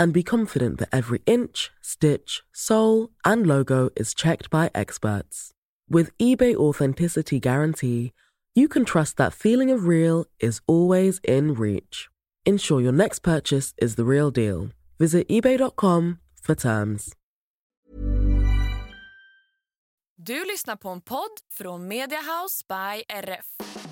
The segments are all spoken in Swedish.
and be confident that every inch, stitch, sole, and logo is checked by experts. With eBay Authenticity Guarantee, you can trust that feeling of real is always in reach. Ensure your next purchase is the real deal. Visit eBay.com for terms. Du lyssnar på en podd från Media House by RF.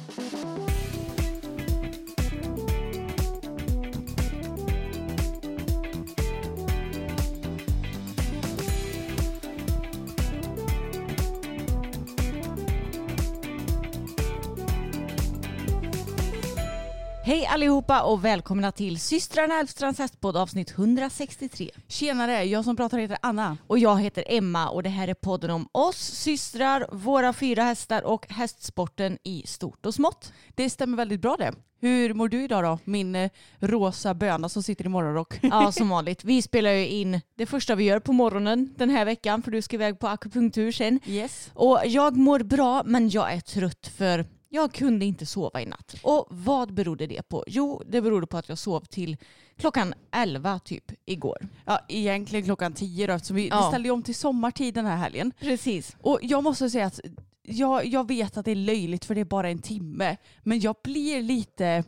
Hej allihopa och välkomna till systrarna Elfstrands hästpodd avsnitt 163. Tjenare, jag som pratar heter Anna. Och jag heter Emma och det här är podden om oss systrar, våra fyra hästar och hästsporten i stort och smått. Det stämmer väldigt bra det. Hur mår du idag då? Min eh, rosa böna som sitter i morgonrock. Ja, som vanligt. Vi spelar ju in det första vi gör på morgonen den här veckan för du ska iväg på akupunktur sen. Yes. Och jag mår bra men jag är trött för jag kunde inte sova i natt. Och vad berodde det på? Jo, det berodde på att jag sov till klockan 11 typ igår. Ja, egentligen klockan 10 då eftersom vi, Ja. vi ställde om till sommartid den här helgen. Precis. Och jag måste säga att jag, jag vet att det är löjligt för det är bara en timme. Men jag blir lite,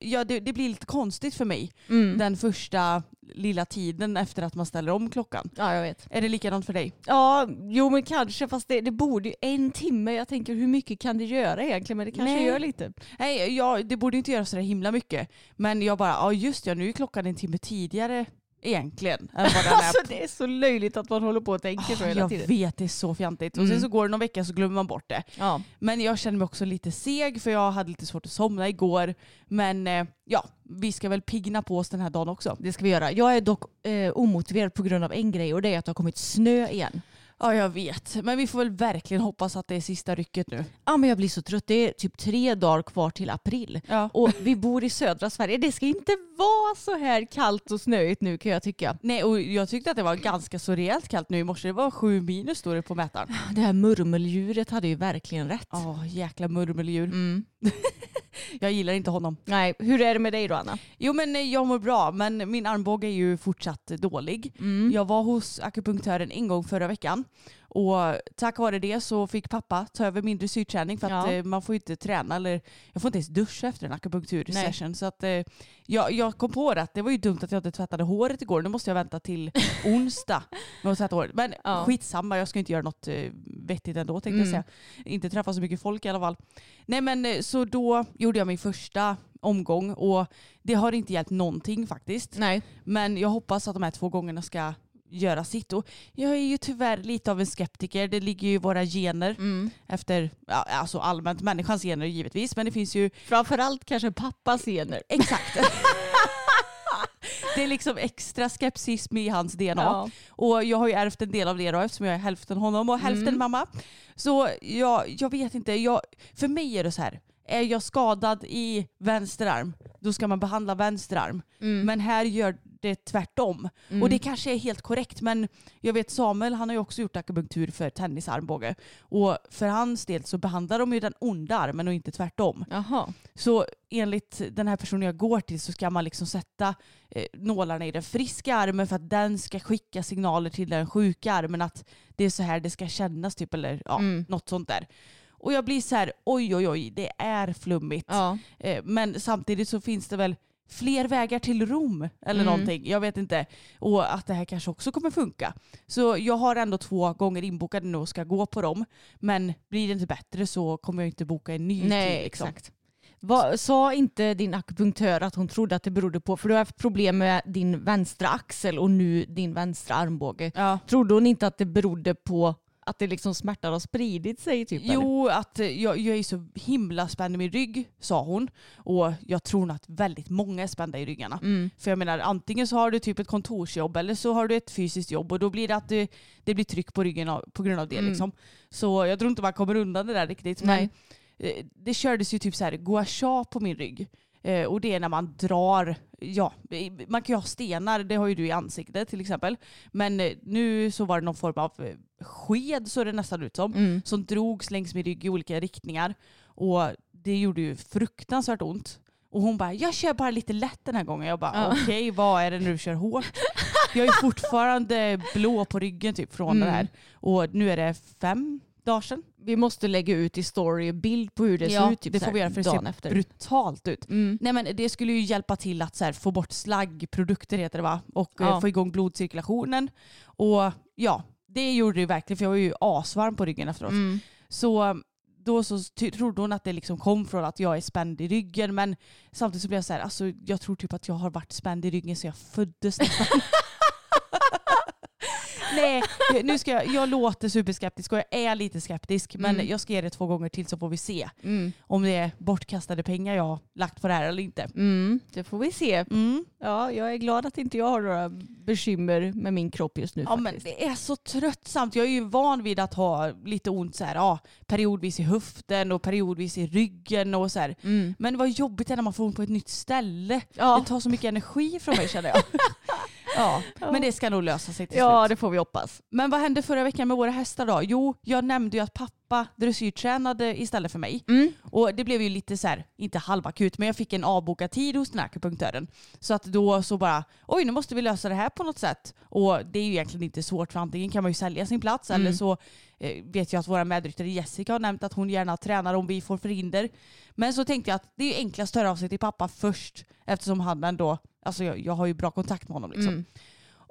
ja det, det blir lite konstigt för mig Mm. den första lilla tiden efter att man ställer om klockan. Ja, jag vet. Är det likadant för dig? Ja, jo men kanske fast det, det borde ju en timme. Jag tänker hur mycket kan det göra egentligen? Men det kanske Nej. gör lite. Nej, ja, det borde inte göra så himla mycket. Men jag bara, ja just ja, nu är klockan en timme tidigare egentligen. Än vad den är Alltså det är så löjligt att man håller på och tänker så Ah, hela jag tiden. vet, det är så fjantigt. Och Mm. sen så går det någon vecka så glömmer man bort det. Ja. Men jag känner mig också lite seg för jag hade lite svårt att somna igår. Men eh, ja, vi ska väl pigna på oss den här dagen också. Det ska vi göra. Jag är dock eh, omotiverad på grund av en grej och det är att det har kommit snö igen. Ja, jag vet. Men vi får väl verkligen hoppas att det är sista rycket nu. Ja men jag blir så trött. Det är typ tre dagar kvar till april. Ja. Och vi bor i södra Sverige. Det ska inte vara så här kallt och snöigt nu kan jag tycka. Nej, och jag tyckte att det var ganska så rejält kallt nu i morse. Det var sju minus står det på mätaren. Det här murmeldjuret hade ju verkligen rätt. Ja, jäkla murmeldjur. Mm. Jag gillar inte honom. Nej, hur är det med dig då Anna? Jo men eh, jag mår bra men min armbåge är ju fortsatt dålig. Mm. Jag var hos akupunktören en gång förra veckan och tack vare det så fick pappa ta över min dressyrträning för att Ja. eh, man får inte träna eller jag får inte ens duscha efter en akupunktursession. Så att eh, jag, jag kom på det att det var ju dumt att jag inte tvättade håret igår. Nu måste jag vänta till onsdag med att tvätta håret. Men Ja. skitsamma, jag ska inte göra något eh, vettigt ändå tänkte jag Mm. säga. Inte träffa så mycket folk i alla fall. Nej men så då gjorde jag min första omgång och det har inte hjälpt någonting faktiskt. Nej. Men jag hoppas att de här två gångerna ska göra sitt. Och jag är ju tyvärr lite av en skeptiker. Det ligger ju i våra gener Mm. efter, ja, alltså allmänt människans gener givetvis. Men det finns ju, Framförallt kanske pappas gener. exakt. det är liksom extra skepsism i hans DNA. Ja. Och jag har ju ärvt en del av det då eftersom jag är hälften honom och hälften Mm. mamma. Så jag, jag vet inte, jag, för mig är det så här. Är jag skadad i vänster arm, då ska man behandla vänster arm. Mm. Men här gör det tvärtom. Mm. Och det kanske är helt korrekt men jag vet Samuel han har ju också gjort akupunktur för tennisarmbåge. Och för hans del så behandlar de ju den onda armen och inte tvärtom. Jaha. Så enligt den här personen jag går till så ska man liksom sätta eh, nålarna i den friska armen för att den ska skicka signaler till den sjuka armen att det är så här det ska kännas typ eller ja, Mm. något sånt där. Och jag blir så här oj oj oj det är flummigt. Ja. Eh, Men samtidigt så finns det väl fler vägar till Rom eller Mm. någonting. Jag vet inte. Och att det här kanske också kommer funka. Så jag har ändå två gånger inbokade nu och ska gå på dem. Men blir det inte bättre så kommer jag inte boka en ny Nej, tid. Liksom. exakt. Va, sa inte din akupunktör att hon trodde att det berodde på, för du har haft problem med din vänstra axel och nu din vänstra armbåge. Ja. Trodde hon inte att det berodde på att det liksom smärtan har spridit sig? Typ, eller? Jo, att eh, jag, jag är så himla spänd i min rygg, sa hon. Och jag tror nog att väldigt många är spända i ryggarna. Mm. För jag menar, antingen så har du typ ett kontorsjobb eller så har du ett fysiskt jobb och då blir det att det, det blir tryck på ryggen av, på grund av det. Mm. Liksom. Så jag tror inte man kommer undan det där riktigt. Men Nej. eh, det kördes ju typ så här gua sha på min rygg. Eh, och det är när man drar, ja, man kan ju ha stenar, det har ju du i ansiktet till exempel. Men eh, nu så var det någon form av eh, sked så det nästan ut som Mm. som drogs längs min rygg i olika riktningar. Och det gjorde ju fruktansvärt ont. Och hon bara, jag kör bara lite lätt den här gången. Jag bara, Ja. okej vad är det nu du kör hårt? Jag är fortfarande blå på ryggen typ från det Mm. här. Och nu är det fem dagar sedan. Vi måste lägga ut i story bild på hur det ser ut typ det får vi göra för det ser efter. brutalt ut. Mm. Nej men det skulle ju hjälpa till att här, få bort slaggprodukter heter det va? Och eh, Ja. få igång blodcirkulationen. Och ja, det gjorde det verkligen för jag var ju asvarm på ryggen efteråt. Mm. Så då så trodde hon att det liksom kom från att jag är spänd i ryggen men samtidigt så blev jag så här, alltså jag tror typ att jag har varit spänd i ryggen så jag föddes nästan. Nej, nu ska jag, jag låter superskeptisk och jag är lite skeptisk men Mm. jag ska ge det två gånger till så får vi se Mm. om det är bortkastade pengar jag har lagt på det här eller inte. Mm. Det får vi se. Mm. Ja, jag är glad att inte jag har några bekymmer med min kropp just nu Ja men det är så tröttsamt. Jag är ju van vid att ha lite ont så här, ja, periodvis i höften och periodvis i ryggen och så här. Mm. Men vad jobbigt det är när man får ont på ett nytt ställe. Ja. Det tar så mycket energi från mig känner jag. ja, men det ska nog lösa sig till ja, slut. det får vi hoppas. Men vad hände förra veckan med våra hästar då? Jo, jag nämnde ju att pappa dressyrtränade istället för mig. Mm. Och det blev ju lite så här, inte halvakut, men jag fick en avbokad tid hos den här akupunktören. Så att då så bara, oj nu måste vi lösa det här på något sätt. Och det är ju egentligen inte svårt för antingen kan man ju sälja sin plats Mm. eller så eh, vet jag att våra medryttare Jessica har nämnt att hon gärna tränar om vi får förhinder. Men så tänkte jag att det är enklast att höra av sig till pappa först eftersom han ändå, alltså jag, jag har ju bra kontakt med honom liksom. Mm.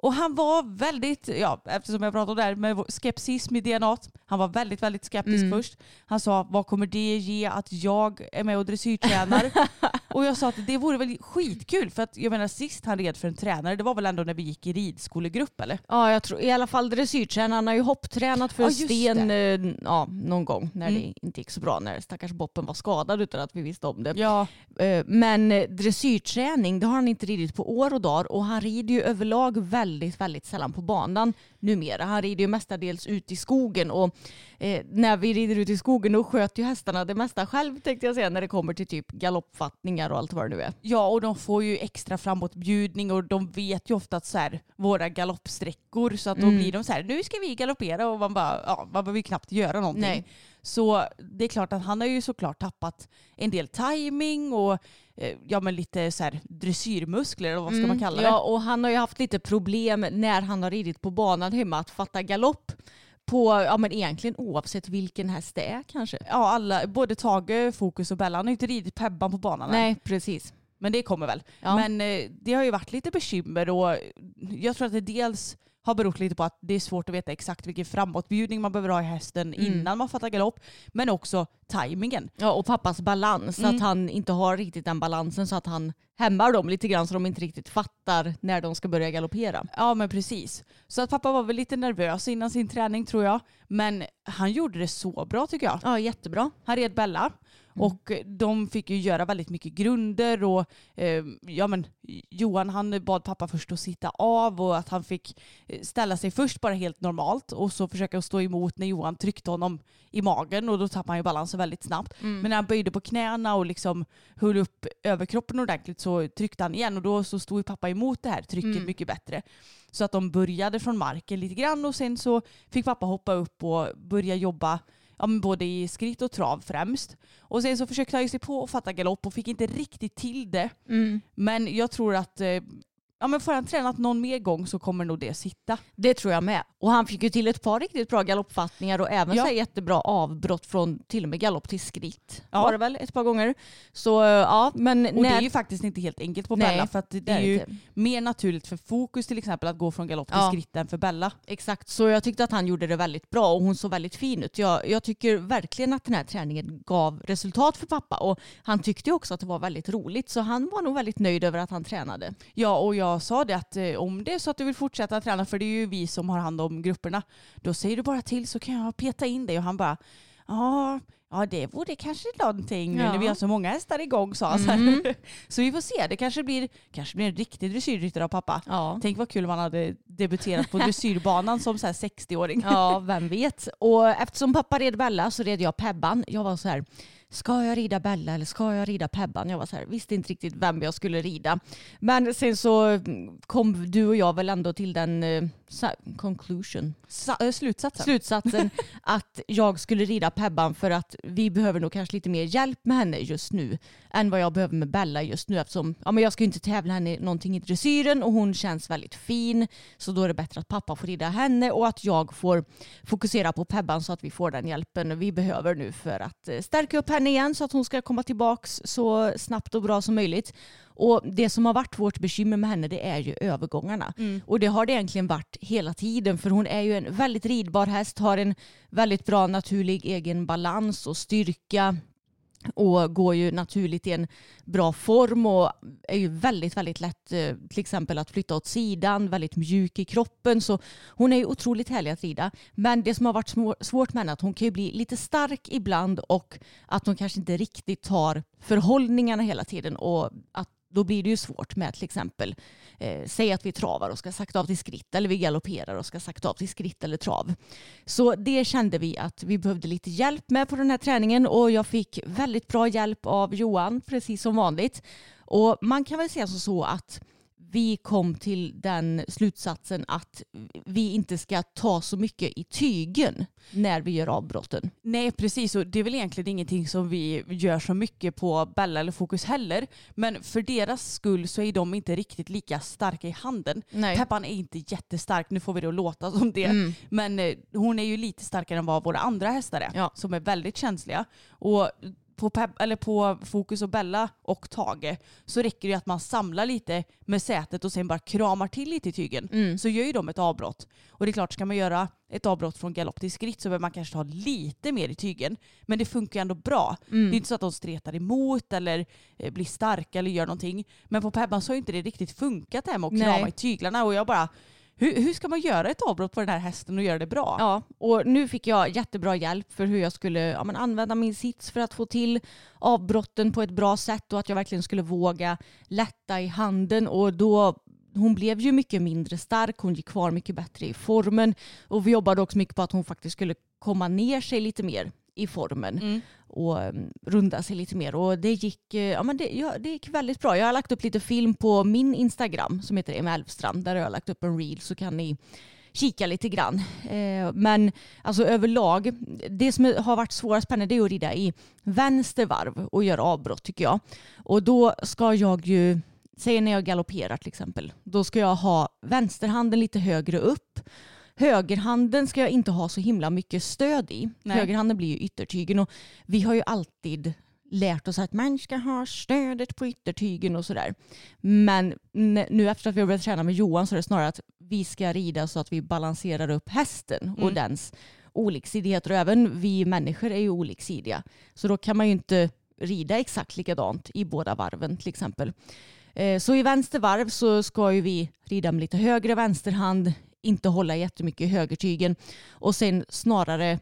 Och han var väldigt, ja eftersom jag pratade om det här med vår skepsis med DNA, han var väldigt väldigt skeptisk Mm. först. Han sa vad kommer det ge att jag är med och dressyrtränar? och jag sa att det vore väl skitkul för att jag menar sist han red för en tränare det var väl ändå när vi gick i ridskolegrupp eller? Ja, jag tror i alla fall dressyrtränaren har ju hopptränat för Ja, Sten eh, ja, någon gång när Mm. det inte gick så bra, när stackars Boppen var skadad utan att vi visste om det. Ja. Eh, Men eh, dressyrträning, det har han inte ridit på år och dagar och han rider ju överlag väldigt, väldigt sällan på banan numera. Han rider ju mestadels ut i skogen och eh, när vi rider ut i skogen då sköter ju hästarna det mesta själv tänkte jag säga när det kommer till typ galoppfattningar och allt vad det nu är. Ja och de får ju extra framåtbjudning och de vet ju ofta att så här, våra galoppsträckor så att då Mm. blir de så här nu ska vi galoppera och man bara ja man behöver ju knappt göra någonting. Nej. Så det är klart att han har ju såklart tappat en del timing och eh, ja men lite så här dressyrmuskler eller vad ska man Mm, kalla det? Ja, och han har ju haft lite problem när han har ridit på banan hemma att fatta galopp på, ja men egentligen oavsett vilken häst det är kanske. Ja, alla, både Tage, Fokus och Bella. Han har ju inte ridit Pebban på banan än. Nej, precis. Men det kommer väl. Ja. Men eh, det har ju varit lite bekymmer och jag tror att det dels har berott lite på att det är svårt att veta exakt vilken framåtbjudning man behöver ha i hästen Mm. innan man fattar galopp. Men också tajmingen. Ja, och pappas balans, Mm. att han inte har riktigt den balansen så att han hämmar dem lite grann så de inte riktigt fattar när de ska börja galoppera. Ja men precis. Så att pappa var väl lite nervös innan sin träning tror jag. Men han gjorde det så bra tycker jag. Ja, jättebra. Han red Bella. Och de fick ju göra väldigt mycket grunder och eh, ja men Johan han bad pappa först att sitta av och att han fick eh, ställa sig först bara helt normalt och så försöka stå emot när Johan tryckte honom i magen och då tappade han ju balansen väldigt snabbt. Men när han böjde på knäna och liksom höll upp överkroppen ordentligt så tryckte han igen och då så stod ju pappa emot det här trycket Mm. mycket bättre. Så att de började från marken lite grann och sen så fick pappa hoppa upp och börja jobba ja, men både i skritt och trav främst. Och sen så försökte han ju sig på att fatta galopp och fick inte riktigt till det. Mm. Men jag tror att eh, ja, men får han tränat någon mer gång så kommer nog det sitta. Det tror jag med. Och han fick ju till ett par riktigt bra galoppfattningar och även Ja. så jättebra avbrott från till och med galopp till skritt. Ja. Var det väl ett par gånger. Så eh, ja, men Och det när... är ju faktiskt inte helt enkelt på Nej, Bella för att det, det är är ju inte. mer naturligt för fokus till exempel att gå från galopp till Ja. skritt än för Bella. Exakt, så jag tyckte att han gjorde det väldigt bra och hon såg väldigt fin ut. Jag, jag tycker verkligen att den här träningen gav resultat för pappa och han tyckte också att det var väldigt roligt så han var nog väldigt nöjd över att han tränade. Ja och jag sa det att eh, om det är så att du vill fortsätta träna för det är ju vi som har hand om grupperna då säger du bara till så kan jag peta in dig och han bara ja Ja det vore kanske någonting nu Ja. när vi har så många hästar igång sa han. så Mm. här. Så vi får se, det kanske blir, kanske blir en riktig dressyrryttare av pappa. Ja. Tänk vad kul om han hade debuterat på dressyrbanan som så här 60-åring. Ja, vem vet. Och eftersom pappa red Bella så red jag Pebban. Jag var så här, ska jag rida Bella eller ska jag rida Pebban? Jag var så här, visste inte riktigt vem jag skulle rida. Men sen så kom du och jag väl ändå till den eh, conclusion, Sa- äh, slutsatsen. slutsatsen att jag skulle rida Pebban för att vi behöver nog kanske lite mer hjälp med henne just nu än vad jag behöver med Bella just nu eftersom ja, men jag ska ju inte tävla henne i någonting i dressyren och hon känns väldigt fin så då är det bättre att pappa får rida henne och att jag får fokusera på Pebban så att vi får den hjälpen vi behöver nu för att eh, stärka upp henne igen så att hon ska komma tillbaks så snabbt och bra som möjligt. Och det som har varit vårt bekymmer med henne det är ju övergångarna. Och det har det egentligen varit hela tiden för hon är ju en väldigt ridbar häst, har en väldigt bra naturlig egen balans och styrka och går ju naturligt i en bra form och är ju väldigt, väldigt lätt eh, till exempel att flytta åt sidan, väldigt mjuk i kroppen. Så hon är ju otroligt härlig att rida. Men det som har varit svårt med henne är att hon kan ju bli lite stark ibland och att hon kanske inte riktigt tar förhållningarna hela tiden och att då blir det ju svårt med till exempel eh, säg att vi travar och ska sakta av till skritt eller vi galopperar och ska sakta av till skritt eller trav. Så det kände vi att vi behövde lite hjälp med på den här träningen och jag fick väldigt bra hjälp av Johan precis som vanligt. Och man kan väl säga så, så att vi kom till den slutsatsen att vi inte ska ta så mycket i tygen när vi gör avbrotten. Nej precis och det är väl egentligen ingenting som vi gör så mycket på Bella eller Fokus heller. Men för deras skull så är de inte riktigt lika starka i handen. Nej. Peppan är inte jättestark, nu får vi det att låta som det. Mm. Men eh, hon är ju lite starkare än vad våra andra hästar är. Ja. Som är väldigt känsliga. Och på, Pep, eller på Fokus och Bella och Tage så räcker det att man samlar lite med sätet och sen bara kramar till lite i tygen. Mm. Så gör ju de ett avbrott. Och det är klart, ska man göra ett avbrott från galopp till skritt så behöver man kanske ta lite mer i tygen. Men det funkar ju ändå bra. Mm. Det är inte så att de stretar emot eller eh, blir starka eller gör någonting. Men på Pebban så har ju inte det riktigt funkat det här med att Nej. krama i tyglarna. Och jag bara, hur, hur ska man göra ett avbrott på den här hästen och göra det bra? Ja, och nu fick jag jättebra hjälp för hur jag skulle ja, men använda min sits för att få till avbrotten på ett bra sätt och att jag verkligen skulle våga lätta i handen. Och då hon blev ju mycket mindre stark, hon gick kvar mycket bättre i formen. Och vi jobbade också mycket på att hon faktiskt skulle komma ner sig lite mer i formen Mm. och um, runda sig lite mer. Och det gick, eh, ja, men det, ja, det gick väldigt bra. Jag har lagt upp lite film på min Instagram som heter Emma Elfstrand. Där har jag lagt upp en reel så kan ni kika lite grann. Eh, men alltså överlag, det som har varit svårast för det är att rida i vänster varv och göra avbrott tycker jag. Och då ska jag ju, säg när jag galopperar till exempel, då ska jag ha vänsterhanden lite högre upp. Högerhanden ska jag inte ha så himla mycket stöd i. Nej. Högerhanden blir ju yttertygen och vi har ju alltid lärt oss att man ska ha stödet på yttertygen och sådär. Men nu efter att vi har börjat träna med Johan så är det snarare att vi ska rida så att vi balanserar upp hästen och Mm. dens oliksidigheter. Och även vi människor är ju oliksidiga. Så då kan man ju inte rida exakt likadant i båda varven till exempel. Eh, Så i vänster varv så ska ju vi rida med lite högre vänsterhand, inte hålla jättemycket i högertygen och sen snarare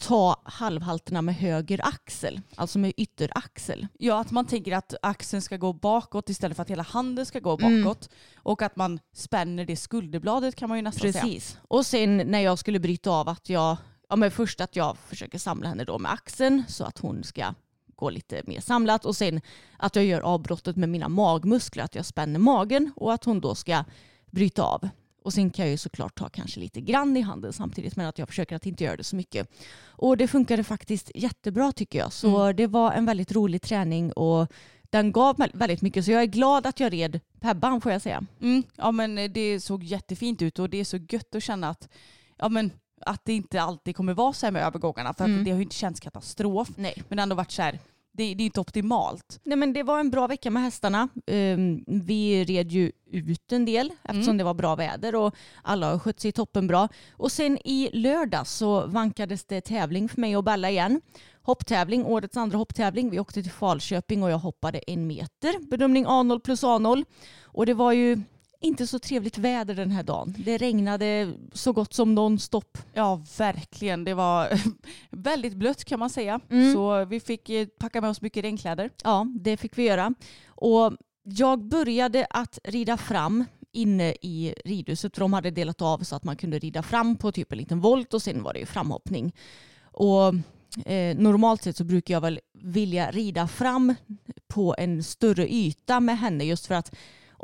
ta halvhalterna med höger axel, alltså med ytteraxel. Ja, att man tänker att axeln ska gå bakåt istället för att hela handen ska gå Mm. bakåt. Och att man spänner det skulderbladet kan man ju nästan säga. Precis. Och sen när jag skulle bryta av att jag, ja men först att jag försöker samla henne då med axeln så att hon ska gå lite mer samlat och sen att jag gör avbrottet med mina magmuskler, att jag spänner magen och att hon då ska bryta av. Och sen kan jag ju såklart ta kanske lite grann i handen samtidigt men att jag försöker att inte göra det så mycket. Och det funkade faktiskt jättebra tycker jag. Så det var en väldigt rolig träning och den gav väldigt mycket. Så jag är glad att jag red Pebban får jag säga. Mm, ja men det såg jättefint ut och det är så gött att känna att, ja, men, att det inte alltid kommer vara så här med övergångarna. För att Mm. det har ju inte känts katastrof. Nej. Men det har ändå varit så här, det, det är inte optimalt. Nej men det var en bra vecka med hästarna. Ehm, vi red ju ut en del eftersom Mm. det var bra väder och alla har skött sig toppen bra. Och sen i lördag så vankades det tävling för mig och Bella igen. Hopptävling, årets andra hopptävling. Vi åkte till Falköping och jag hoppade en meter. Bedömning A0 plus A0. Och det var ju inte så trevligt väder den här dagen. Det regnade så gott som nonstop. Ja verkligen, det var väldigt blött kan man säga. Mm. Så vi fick eh, packa med oss mycket regnkläder. Ja, det fick vi göra. Och jag började att rida fram inne i ridhuset för de hade delat av så att man kunde rida fram på typ en liten volt och sen var det ju framhoppning. Och eh, normalt sett så brukar jag väl vilja rida fram på en större yta med henne just för att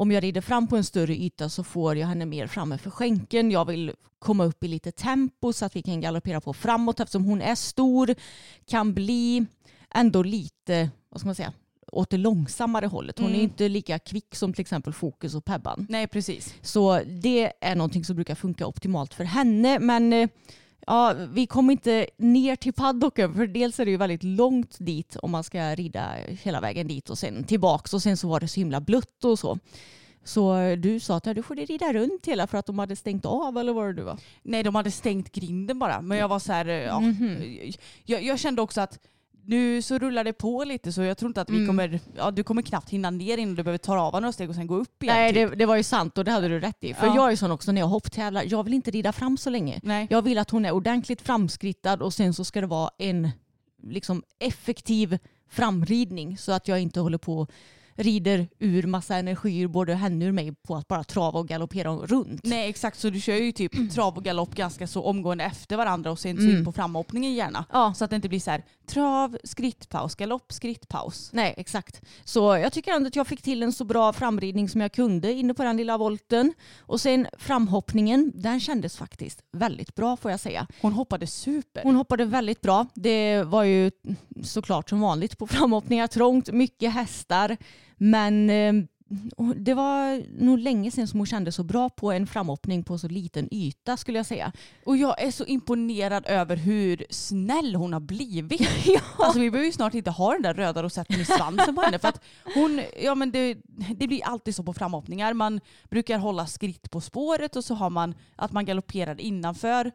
om jag rider fram på en större yta så får jag henne mer framme för skänken. Jag vill komma upp i lite tempo så att vi kan galoppera på framåt eftersom hon är stor, kan bli ändå lite, vad ska man säga, åt det långsammare hållet. Hon är Mm. inte lika kvick som till exempel Fokus och Pebban. Nej precis. Så det är någonting som brukar funka optimalt för henne. Men eh, ja, vi kommer inte ner till paddocken för dels är det ju väldigt långt dit om man ska rida hela vägen dit och sen tillbaks och sen så var det så himla blött och så. Så eh, du sa att ja, du får rida runt hela för att de hade stängt av eller vad det du var? Nej de hade stängt grinden bara. Men jag var så här, eh, ja, Mhm. jag, jag kände också att nu så rullar det på lite så jag tror inte att vi Mm. kommer, ja du kommer knappt hinna ner innan du behöver ta av några steg och sen gå upp igen. Nej typ. det, det var ju sant och det hade du rätt i. För Ja. jag är sån också när jag hopptävlar, jag vill inte rida fram så länge. Nej. Jag vill att hon är ordentligt framskrittad och sen så ska det vara en liksom, effektiv framridning så att jag inte håller på rider ur massa energi både henne och mig på att bara trava och galoppera runt. Nej exakt så du kör ju typ trav och galopp ganska så omgående efter varandra och sen så Mm. in på framhoppningen gärna. Ja. Så att det inte blir så här trav, skrittpaus, galopp, skrittpaus. Nej, exakt. Så jag tycker ändå att jag fick till en så bra framridning som jag kunde inne på den lilla volten. Och sen framhoppningen, den kändes faktiskt väldigt bra får jag säga. Hon hoppade super. Hon hoppade väldigt bra. Det var ju såklart som vanligt på framhoppningar. Trångt, mycket hästar. Men eh, det var nog länge sedan som hon kände så bra på en framhoppning på så liten yta skulle jag säga. Och jag är så imponerad över hur snäll hon har blivit. ja. Alltså vi behöver ju snart inte ha den där röda rosetten i svansen på henne. För att hon, ja men det, det blir alltid så på framhoppningar. Man brukar hålla skritt på spåret och så har man att man galopperar innanför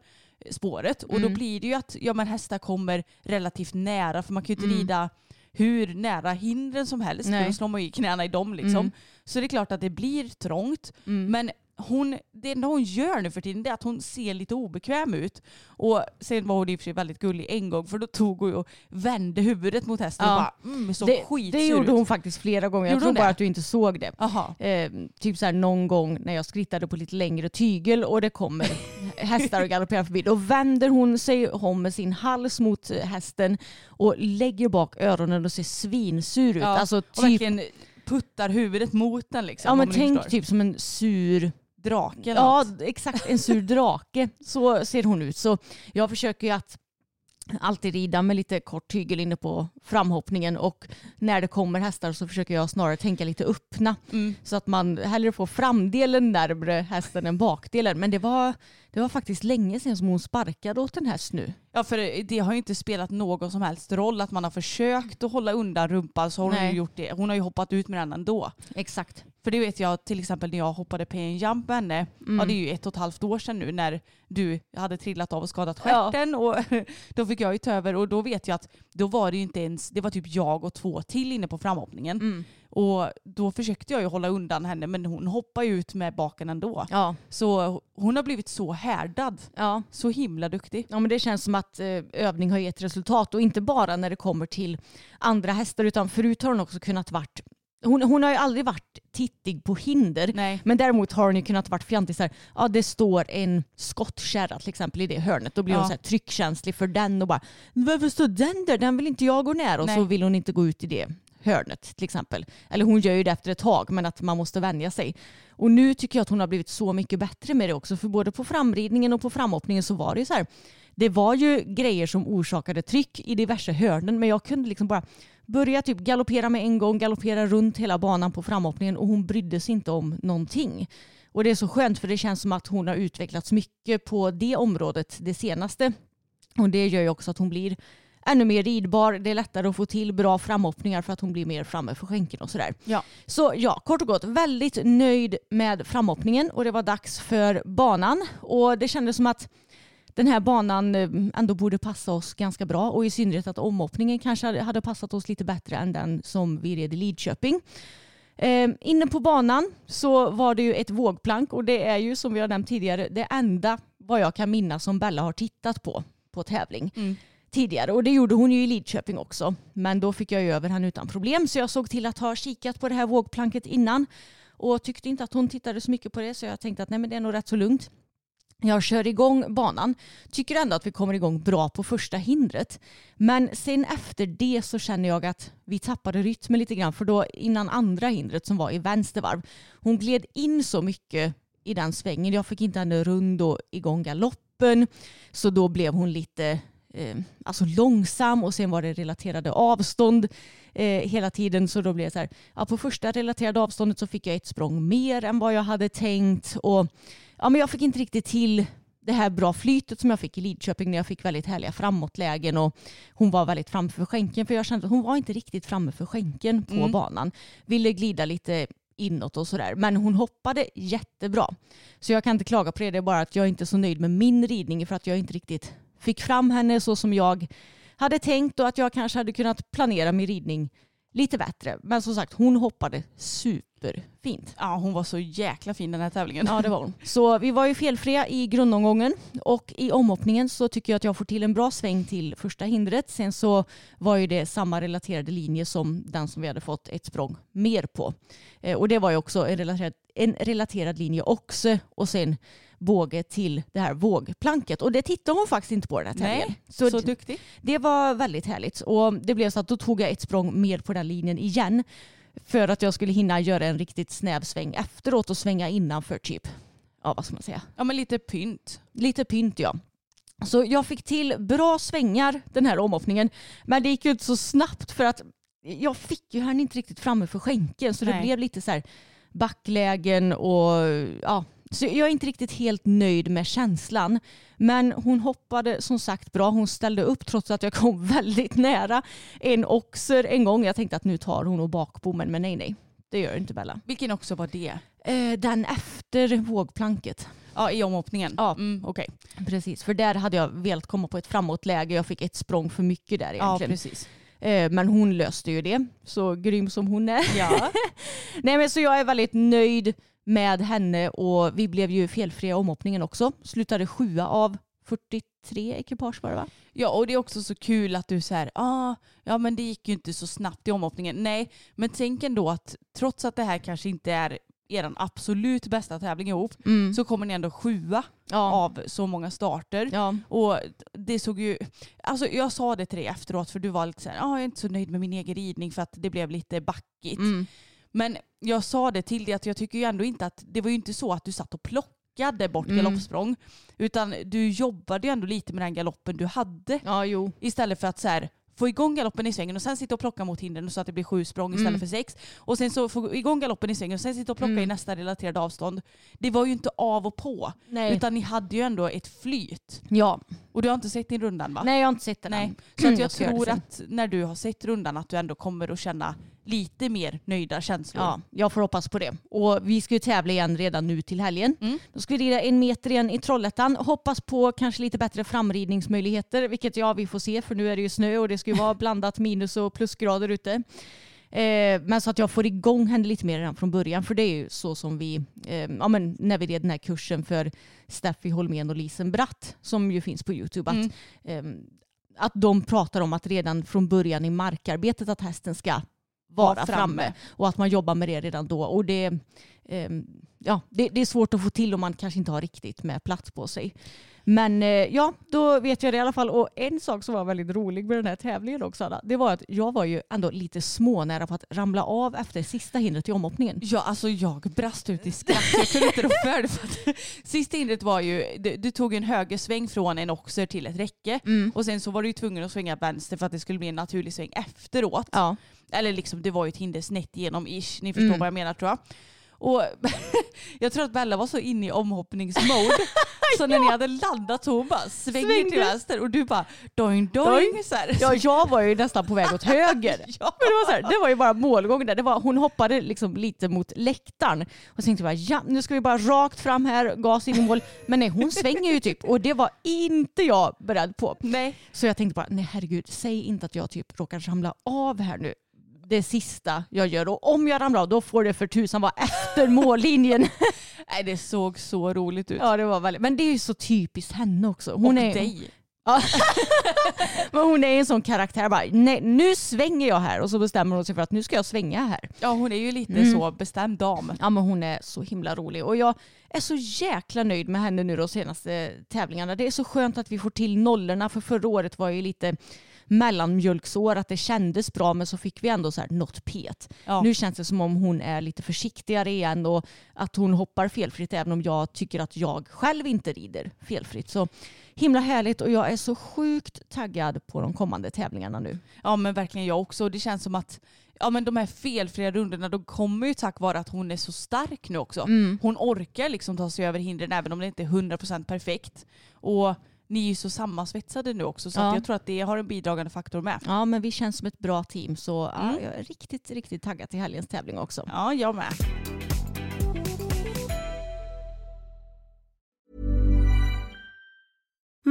spåret. Och då Mm. blir det ju att ja, men hästar kommer relativt nära för man kan ju inte Mm. rida hur nära hindren som helst. Nej. För då slår man ju i knäna i dem liksom. Mm. Så det är klart att det blir trångt. Mm. Men hon, det enda hon gör nu för tiden är att hon ser lite obekväm ut. Och sen var hon i och för sig väldigt gullig en gång för då tog hon och vände huvudet mot hästen Ja. och bara mm, så det, skitsur det gjorde ut. hon faktiskt flera gånger. Jag Gjorde tror hon bara det? att du inte såg det. Eh, typ så här någon gång när jag skrittade på lite längre tygel och det kommer hästar och galopperar förbi. Då vänder hon sig om med sin hals mot hästen och lägger bak öronen och ser svinsur ut. Ja, Alltså Och typ, verkligen puttar huvudet mot den liksom. ja, men tänk typ som en sur drake Ja, exakt. En sur drake. Så ser hon ut. Så jag försöker ju att alltid rida med lite kort tygel inne på framhoppningen och när det kommer hästar så försöker jag snarare tänka lite öppna Mm. så att man hellre får framdelen närmre hästen än bakdelen. Men det var, det var faktiskt länge sedan som hon sparkade åt en häst nu. Ja för det har ju inte spelat någon som helst roll att man har försökt att hålla undan rumpan så har hon ju gjort det. Hon har ju hoppat ut med den ändå. Exakt. För det vet jag till exempel när jag hoppade på en jump med henne. Mm. Ja det är ju ett och ett halvt år sedan nu när du hade trillat av och skadat Ja. stjärten. Och då fick jag ju ta över och då vet jag att då var det ju inte ens, det var typ jag och två till inne på framhoppningen. Mm. Och då försökte jag ju hålla undan henne men hon hoppar ju ut med baken ändå. Ja, Så hon har blivit så härdad. ja. Så himla duktig. Ja, men det känns som att eh, övning har gett resultat och inte bara när det kommer till andra hästar utan förut har hon också kunnat varit hon, hon har ju aldrig varit tittig på hinder Nej. men däremot har hon ju kunnat varit fjantig så här, ja det står en skottkärra till exempel i det hörnet då blir Ja. hon så här tryckkänslig för den och bara varför står den där? Den vill inte jag gå ner och så Nej. vill hon inte gå ut i det hörnet till exempel. Eller hon gör ju det efter ett tag men att man måste vänja sig. Och nu tycker jag att hon har blivit så mycket bättre med det också för både på framridningen och på framhoppningen så var det ju så här det var ju grejer som orsakade tryck i diverse hörnen men jag kunde liksom bara började typ galoppera med en gång, galoppera runt hela banan på framhoppningen och hon brydde sig inte om någonting. Och det är så skönt för det känns som att hon har utvecklats mycket på det området det senaste. Och det gör ju också att hon blir ännu mer ridbar. Det är lättare att få till bra framhoppningar för att hon blir mer framme för skänken och sådär. Ja. Så ja, kort och gott väldigt nöjd med framhoppningen och det var dags för banan. Och det kändes som att den här banan eh, ändå borde passa oss ganska bra och i synnerhet att omhoppningen kanske hade passat oss lite bättre än den som vi red i Lidköping. Eh, inne på banan så var det ju ett vågplank och det är ju som vi har nämnt tidigare det enda vad jag kan minnas som Bella har tittat på på tävling Mm. tidigare och det gjorde hon ju i Lidköping också. Men då fick jag ju över henne utan problem så jag såg till att ha kikat på det här vågplanket innan och tyckte inte att hon tittade så mycket på det så jag tänkte att nej men det är nog rätt så lugnt. Jag kör igång banan, tycker ändå att vi kommer igång bra på första hindret. Men sen efter det så känner jag att vi tappade rytmen lite grann. För då innan andra hindret som var i vänster varv, hon gled in så mycket i den svängen. Jag fick inte henne rund och igång galoppen. Så då blev hon lite eh, alltså långsam och sen var det relaterade avstånd eh, hela tiden. Så då blev det så här, ja, på första relaterade avståndet så fick jag ett språng mer än vad jag hade tänkt. Och ja, men jag fick inte riktigt till det här bra flytet som jag fick i Lidköping när jag fick väldigt härliga framåtlägen och hon var väldigt framme för skänken för jag kände att hon var inte riktigt framme för skänken på Mm. banan. Ville glida lite inåt och sådär men hon hoppade jättebra. Så jag kan inte klaga på det, det är bara att jag inte är så nöjd med min ridning för att jag inte riktigt fick fram henne så som jag hade tänkt och att jag kanske hade kunnat planera min ridning lite bättre. Men som sagt, hon hoppade superfint. Ja, hon var så jäkla fin den här tävlingen. Ja, det var hon. Så vi var ju felfria i grundomgången och i omhoppningen så tycker jag att jag får till en bra sväng till första hindret. Sen så var ju det samma relaterade linje som den som vi hade fått ett språng mer på. Eh, och det var ju också en relaterad, en relaterad linje också och sen båge till det här vågplanket. Och det tittade hon faktiskt inte på den här tävlingen. Nej, Så, så duktig. det var väldigt härligt. Och det blev så att då tog jag ett språng mer på den linjen igen. För att jag skulle hinna göra en riktigt snäv sväng efteråt och svänga innanför typ, ja vad ska man säga, Ja men lite pynt. lite pynt ja. Så jag fick till bra svängar den här omhoppningen. Men det gick ju inte så snabbt för att jag fick ju henne inte riktigt framme för skänken. Så det Nej. blev lite så här backlägen och ja. Så jag är inte riktigt helt nöjd med känslan. Men hon hoppade som sagt bra. Hon ställde upp trots att jag kom väldigt nära en oxer en gång. Jag tänkte att nu tar hon nog bakbommen men nej nej. Det gör inte Bella. Vilken också var det? Eh, den efter vågplanket. Ja i omhoppningen. Ja. Mm, okej. Precis, för där hade jag velat komma på ett framåtläge. Jag fick ett språng för mycket där Ja egentligen. precis. Eh, men hon löste ju det, så grym som hon är. Ja. Nej, men så jag är väldigt nöjd med henne och vi blev ju felfria i omhoppningen också. Slutade sjua av 43 ekipage var det va? ja och det är också så kul att du säger ah, ja men det gick ju inte så snabbt i omhoppningen. Nej men tänk ändå att trots att det här kanske inte är er absolut bästa tävling ihop så kommer ni ändå sjua ja. av så många starter. ja. Och det såg ju, alltså jag sa det till dig efteråt för du var lite såhär, ah, jag är inte så nöjd med min egen ridning för att det blev lite backigt. Mm. Men jag sa det till dig att jag tycker ju ändå inte att, det var ju inte så att du satt och plockade bort Mm. galoppsprång. Utan du jobbade ju ändå lite med den galoppen du hade. ja, jo. Istället för att så här, få igång galoppen i svängen och sen sitta och plocka mot hindren så att det blir sju språng istället Mm. för sex. Och sen så få igång galoppen i svängen och sen sitta och plocka Mm. i nästa relaterade avstånd. Det var ju inte av och på. Nej. Utan ni hade ju ändå ett flyt. ja. Och du har inte sett din rundan va? Nej, jag har inte sett den Nej. Så att jag det tror att när du har sett rundan att du ändå kommer att känna lite mer nöjda känslor. Ja, jag får hoppas på det. Och vi ska ju tävla igen redan nu till helgen. Mm. Då ska vi rida en meter igen i Trollhättan. Hoppas på kanske lite bättre framridningsmöjligheter, vilket ja, vi får se för nu är det ju snö och det ska ju vara blandat minus och plusgrader ute. Eh, men så att jag får igång henne lite mer redan från början. För det är ju så som vi, eh, ja, men när vi red den här kursen för Steffi Holmén och Lisen Bratt som ju finns på Youtube. Att, Mm. ehm, att de pratar om att redan från början i markarbetet att hästen ska vara framme. framme. och att man jobbar med det redan då. Och det, ehm, ja, det, det är svårt att få till om man kanske inte har riktigt med plats på sig. Men eh, ja, då vet jag det i alla fall. Och en sak som var väldigt rolig med den här tävlingen också, Anna, det var att jag var ju ändå lite smånära på att ramla av efter sista hindret i omhoppningen. Ja, alltså jag brast ut i skratt. Jag kunde inte rå för det. För att sista hindret var ju, du, du tog en högersväng från en oxer till ett räcke Mm. och sen så var du ju tvungen att svänga vänster för att det skulle bli en naturlig sväng efteråt. Ja. Eller liksom det var ju ett hinder snett igenom ish. Ni förstår Mm. vad jag menar tror jag. Och jag tror att Bella var så inne i omhoppningsmode så när ni hade landat så hon bara svänger till Svängde. vänster och du bara doing doing. Doing. Så här. Ja, jag var ju nästan på väg åt höger. Ja. Men det, var så här, det var ju bara målgången där. Det var, hon hoppade liksom lite mot läktaren. Och så tänkte bara, ja nu ska vi bara rakt fram här, gas in i mål. Men nej, hon svänger ju typ. Och det var inte jag beredd på. Nej. Så jag tänkte bara, nej herregud, säg inte att jag typ råkar ramla av här nu. Det sista jag gör. Och om jag ramlar av, då får det för tusan vara efter mållinjen. Nej det såg så roligt ut. ja, det var väldigt. Men det är ju så typiskt henne också. Hon och är, dig. Ja. Men hon är en sån karaktär bara, nej nu svänger jag här och så bestämmer hon sig för att nu ska jag svänga här. Ja hon är ju lite Mm. så bestämd dam. Ja men hon är så himla rolig och jag är så jäkla nöjd med henne nu de senaste tävlingarna. Det är så skönt att vi får till nollorna för förra året var ju lite mellanmjölksår att det kändes bra men så fick vi ändå så här något pet. Ja. Nu känns det som om hon är lite försiktigare igen och att hon hoppar felfritt även om jag tycker att jag själv inte rider felfritt. Så himla härligt och jag är så sjukt taggad på de kommande tävlingarna nu. Ja men verkligen jag också. Det känns som att ja, men de här felfria rundorna de kommer ju tack vare att hon är så stark nu också. Mm. Hon orkar liksom ta sig över hindren även om det inte är 100% perfekt. Och ni är ju så sammansvetsade nu också så Ja. jag tror att det har en bidragande faktor med. Ja men vi känns som ett bra team så ja, Mm. jag är riktigt, riktigt taggad till helgens tävling också. Ja, jag med.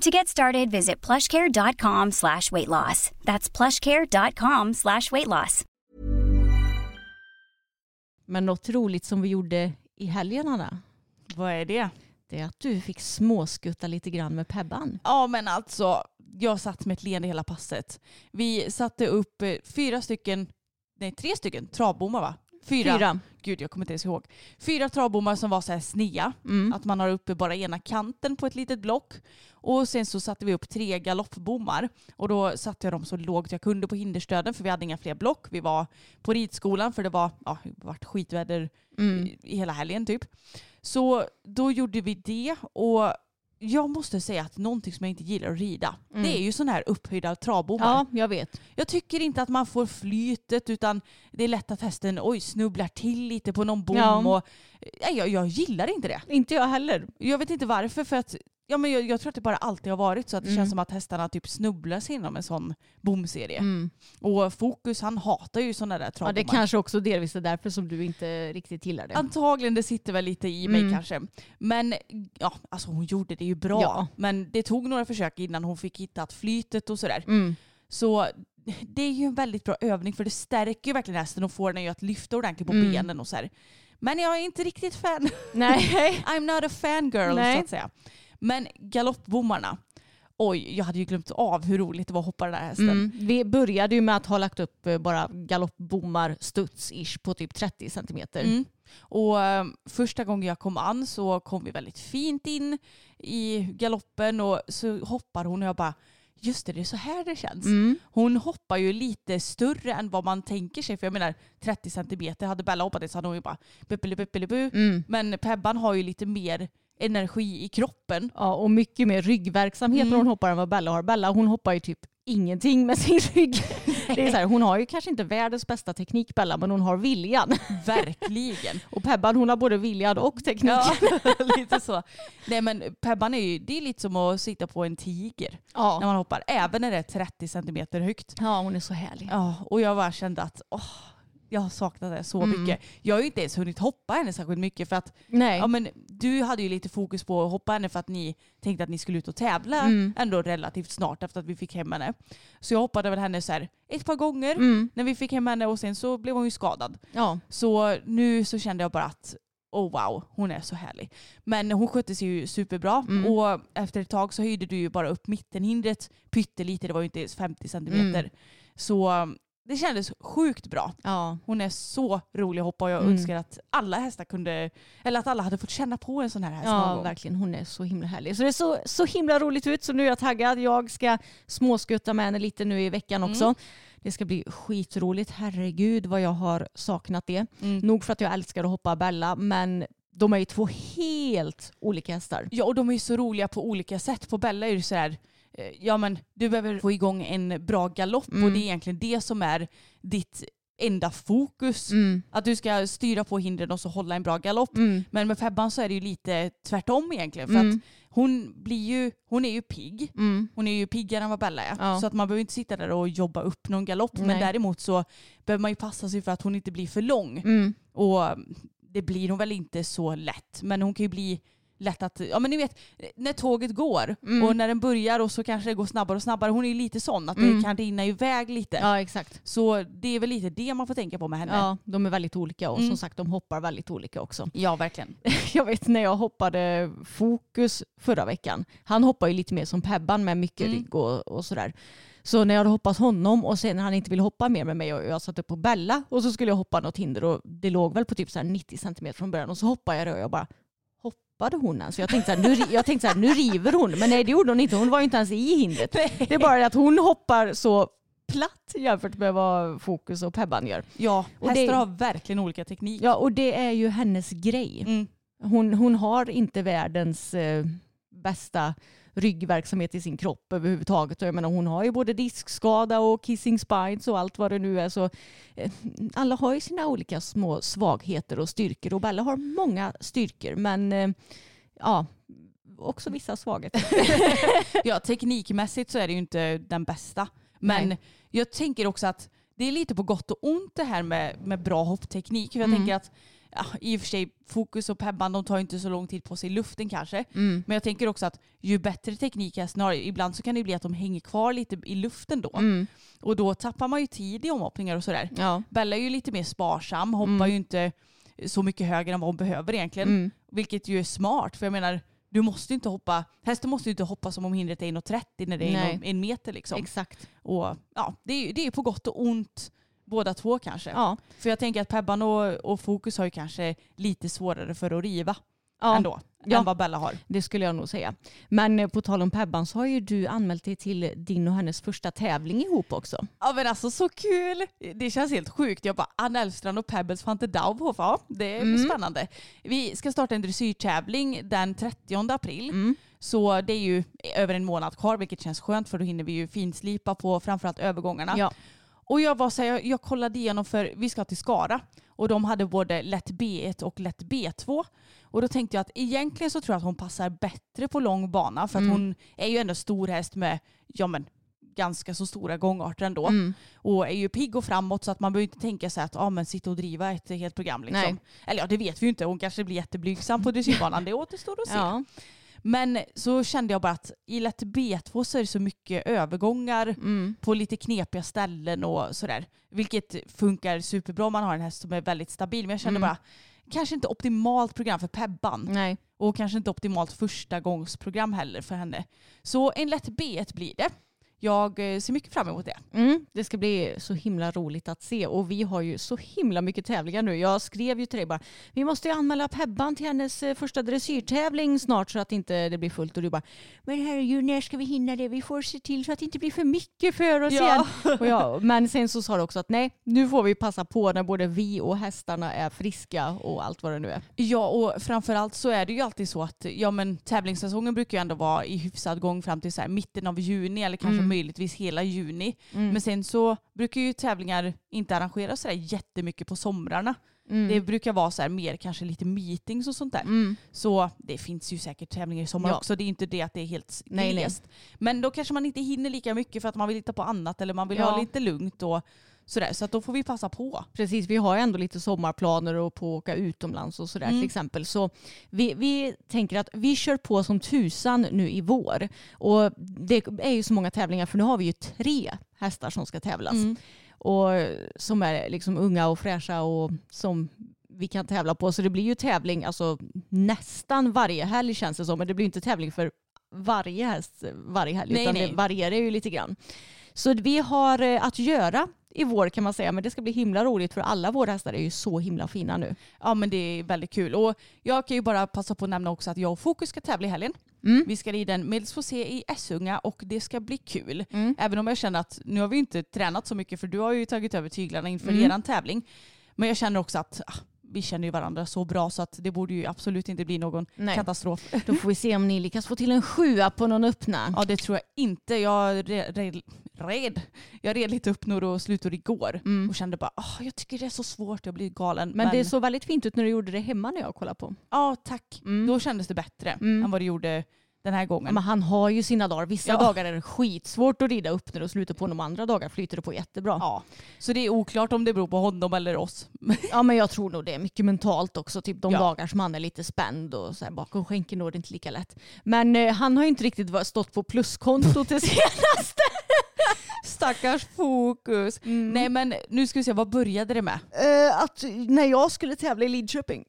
To get started, visit plushcare.com slash weight loss. That's plushcare.com slash weight loss. Men något roligt som vi gjorde i helgen Anna, Vad är det? det är att du fick småskutta lite grann med Pebban. Ja men alltså, jag satt med ett leende hela passet. Vi satte upp eh, fyra stycken, nej tre stycken travbommar va? Fyra. Fyra. Gud jag kommer inte ens ihåg. Fyra travbommar som var så här snea. Mm. Att man har uppe bara ena kanten på ett litet block. Och sen så satte vi upp tre galoppbommar. Och då satte jag dem så lågt jag kunde på hinderstöden för vi hade inga fler block. Vi var på ridskolan för det var ja, det varit skitväder Mm. i- i hela helgen typ. Så då gjorde vi det och jag måste säga att någonting som jag inte gillar att rida, Mm. det är ju sådana här upphöjda travbommar. Ja, jag vet. Jag tycker inte att man får flytet utan det är lätt att hästen oj, snubblar till lite på någon bom. Ja. Och, nej, jag, jag gillar inte det. Inte jag heller. Jag vet inte varför för att ja, men jag, jag tror att det bara alltid har varit så att det Mm. känns som att hästarna typ snubblar sig inom en sån bomserie. Mm. Och Fokus han hatar ju sådana där Ja, travbommar. det kanske också delvis är därför som du inte riktigt gillar det. Antagligen, det sitter väl lite i mig Mm. kanske. Men ja, alltså hon gjorde det ju bra. Ja. Men det tog några försök innan hon fick hitta flytet och sådär. Mm. Så det är ju en väldigt bra övning för det stärker ju verkligen hästen och får den ju att lyfta ordentligt på Mm. benen och så här. Men jag är inte riktigt fan. Nej. I'm not a fangirl Nej. så att säga. Men galoppbommarna. Oj, jag hade ju glömt av hur roligt det var att hoppa den där hästen. Mm. Vi började ju med att ha lagt upp eh, bara galoppbommar studs-ish på typ 30 centimeter. Mm. Och eh, första gången jag kom an så kom vi väldigt fint in i galoppen och så hoppar hon och jag bara just det, det är så här det känns. Mm. Hon hoppar ju lite större än vad man tänker sig. För jag menar 30 centimeter, hade Bella hoppat det så hade hon ju bara buppelibuppelibu. Mm. Men Pebban har ju lite mer energi i kroppen. Ja, och mycket mer ryggverksamhet Mm. när hon hoppar än vad Bella har. Bella hon hoppar ju typ ingenting med sin rygg. Det är så här, hon har ju kanske inte världens bästa teknik Bella, men hon har viljan. Verkligen. Och Pebban hon har både viljan och tekniken. Ja, lite så. Nej men Pebban är ju, det är lite som att sitta på en tiger Ja. när man hoppar. Även när det är 30 centimeter högt. ja, hon är så härlig. Ja, och jag bara kände att åh, jag har saknat det så Mm. mycket. Jag har ju inte ens hunnit hoppa henne särskilt mycket för att Nej. ja, men du hade ju lite fokus på att hoppa henne för att ni tänkte att ni skulle ut och tävla Mm. ändå relativt snart efter att vi fick hem henne. Så jag hoppade väl henne så här ett par gånger Mm. när vi fick hem henne och sen så blev hon ju skadad. Ja. Så nu så kände jag bara att oh wow, hon är så härlig. Men hon skötte sig ju superbra Mm. och efter ett tag så höjde du ju bara upp mittenhindret pyttelite, det var ju inte ens 50 centimeter. Mm. Så det kändes sjukt bra. ja. Hon är så rolig att hoppa och jag Mm. önskar att alla hästar kunde, eller att alla hade fått känna på en sån här häst någon Ja, gång. verkligen. Hon är så himla härlig. Så det är så, så himla roligt ut. Så nu är jag taggad. Jag ska småskutta med henne lite nu i veckan också. Mm. Det ska bli skitroligt. Herregud vad jag har saknat det. Mm. Nog för att jag älskar att hoppa Bella, men de är ju två helt olika hästar. Ja och de är ju så roliga på olika sätt. På Bella är det så här, ja men du behöver få igång en bra galopp och Mm. det är egentligen det som är ditt enda fokus. Mm. Att du ska styra på hindren och så hålla en bra galopp. Mm. Men med Febban så är det ju lite tvärtom egentligen. För Mm. att hon, blir ju, hon är ju pigg. Mm. Hon är ju piggare än vad Bella är. Ja. Så att man behöver inte sitta där och jobba upp någon galopp. Men Nej. däremot så behöver man ju passa sig för att hon inte blir för lång. Mm. Och det blir hon väl inte så lätt. Men hon kan ju bli lätt att, ja men ni vet när tåget går Mm. och när den börjar och så kanske det går snabbare och snabbare. Hon är ju lite sån att Mm. det kan rinna iväg lite. Ja, exakt. Så det är väl lite det man får tänka på med henne. Ja, de är väldigt olika och Mm. som sagt de hoppar väldigt olika också. ja verkligen. Jag vet när jag hoppade fokus förra veckan. Han hoppar ju lite mer som Pebban med mycket Mm. rygg och, och sådär. Så när jag hade hoppat honom och sen när han inte ville hoppa mer med mig och jag satte på Bella och så skulle jag hoppa något hinder och det låg väl på typ så här 90 centimeter från början och så hoppade jag det och jag bara hoppade hon ens? Jag tänkte, så här, nu, jag tänkte så här, nu river hon men nej det gjorde hon inte. Hon var ju inte ens i hindret. Det är bara det att hon hoppar så platt jämfört med vad Fokus och Pebban gör. Ja, Och hästar det- har verkligen olika teknik. Ja och det är ju hennes grej. Mm. Hon, hon har inte världens eh, bästa ryggverksamhet i sin kropp överhuvudtaget. Och Jag menar, hon har ju både diskskada och kissing spines och allt vad det nu är. Så, eh, alla har ju sina olika små svagheter och styrkor och Bella har många styrkor men eh, ja, också vissa svagheter. Ja, teknikmässigt så är det ju inte den bästa. Men Nej. jag tänker också att det är lite på gott och ont det här med, med bra hoppteknik. För jag Mm. tänker att ja, i och för sig Fokus och Pebban de tar inte så lång tid på sig i luften kanske. Mm. Men jag tänker också att ju bättre teknik hästen har, ibland så kan det bli att de hänger kvar lite i luften då. Mm. Och då tappar man ju tid i omhoppningar och sådär. Ja. Bella är ju lite mer sparsam, hoppar Mm. ju inte så mycket högre än vad hon behöver egentligen. Mm. Vilket ju är smart för jag menar du måste inte hoppa, hästen måste ju inte hoppa som om hindret är 1,30 när det är Nej. en, meter liksom. Exakt. Och ja, det är det är på gott och ont båda två kanske. Ja. För jag tänker att Pebban och, och Fokus har ju kanske lite svårare för att riva Ja. ändå. Ja. Än vad Bella har. Det skulle jag nog säga. Men eh, på tal om Pebban så har ju du anmält dig till din och hennes första tävling ihop också. Ja men alltså så kul! Det känns helt sjukt. Jag bara Anna Elfstrand och Pebbles Fante Dauhoff. Ja, det blir Mm. spännande. Vi ska starta en dressyrtävling den 30 april. Mm. Så det är ju över en månad kvar vilket känns skönt för då hinner vi ju finslipa på framförallt övergångarna. Ja. Och jag var så här, jag, jag kollade igenom för vi ska till Skara och de hade både lätt B1 och lätt B2. Och då tänkte jag att egentligen så tror jag att hon passar bättre på lång bana för att Mm. hon är ju ändå stor häst med ja, men, ganska så stora gångarter ändå. Mm. Och är ju pigg och framåt så att man behöver inte tänka sig att ah, men sitta och driva ett helt program. Liksom. Eller ja, det vet vi ju inte. Hon kanske blir jätteblygsam på dressyrbanan. Det återstår att se. Ja. Men så kände jag bara att i lätt B2 så är det så mycket övergångar Mm. på lite knepiga ställen och sådär. Vilket funkar superbra om man har en häst som är väldigt stabil. Men jag kände Mm. bara, kanske inte optimalt program för Pebban. Nej. Och kanske inte optimalt första gångsprogram heller för henne. Så en lätt B1 blir det. Jag eh, ser mycket fram emot det. Mm, det ska bli så himla roligt att se och vi har ju så himla mycket tävlingar nu. Jag skrev ju till dig bara, vi måste ju anmäla Pebban till hennes eh, första dressyrtävling snart så att inte det blir fullt och du bara, men herregud när ska vi hinna det? Vi får se till så att det inte blir för mycket för oss Ja. igen. Och jag, men sen så sa du också att nej, nu får vi passa på när både vi och hästarna är friska och allt vad det nu är. Ja, och framförallt så är det ju alltid så att ja, men, tävlingssäsongen brukar ju ändå vara i hyfsad gång fram till så här, mitten av juni eller kanske Mm. Möjligtvis hela juni. Mm. Men sen så brukar ju tävlingar inte arrangeras sådär jättemycket på somrarna. Mm. Det brukar vara så här mer kanske lite meetings och sånt där. Mm. Så det finns ju säkert tävlingar i sommar Ja. också. Det är inte det att det är helt glest. Men då kanske man inte hinner lika mycket för att man vill hitta på annat eller man vill Ja. ha lite lugnt och sådär. Så att då får vi passa på. Precis, vi har ju ändå lite sommarplaner och på att åka utomlands och sådär Mm. till exempel. Så vi, vi tänker att vi kör på som tusan nu i vår. Och det är ju så många tävlingar för nu har vi ju tre hästar som ska tävlas. Mm. Och som är liksom unga och fräscha och som vi kan tävla på. Så det blir ju tävling alltså, nästan varje helg känns det som. Men det blir inte tävling för varje häst varje helg. Nej, utan nej. det varierar ju lite grann. Så vi har eh, att göra i vår kan man säga. Men det ska bli himla roligt för alla våra hästar är ju så himla fina nu. Ja men det är väldigt kul. Och jag kan ju bara passa på att nämna också att jag och Fokus ska tävla i helgen. Mm. Vi ska rida en medelsfossé i Essunga och det ska bli kul. Mm. Även om jag känner att nu har vi inte tränat så mycket för du har ju tagit över tyglarna inför Mm. eran tävling. Men jag känner också att ah, vi känner ju varandra så bra så att det borde ju absolut inte bli någon Nej. katastrof. Då får vi se om ni lyckas få till en sjua på någon öppna. Ja det tror jag inte. Jag red, red. Jag red lite upp några och slutor igår Mm. och kände bara ah, jag tycker det är så svårt, jag blir galen. Men, det såg väldigt fint ut när du gjorde det hemma när jag kollade på. Ja tack. Mm. Då kändes det bättre Mm. än vad det gjorde den här gången. Men han har ju sina dagar. Vissa Ja. dagar är det skitsvårt att rida upp när och sluta på. De andra dagar flyter det på jättebra. Ja, så det är oklart om det beror på honom eller oss. Ja men jag tror nog det är mycket mentalt också. Typ de Ja. dagar som han är lite spänd och så här bakom skänken är det inte lika lätt. Men eh, han har ju inte riktigt stått på pluskonto till senaste. Stackars fokus. Nej men nu ska vi se, vad började det med? Eh, att när jag skulle tävla i Lidköping.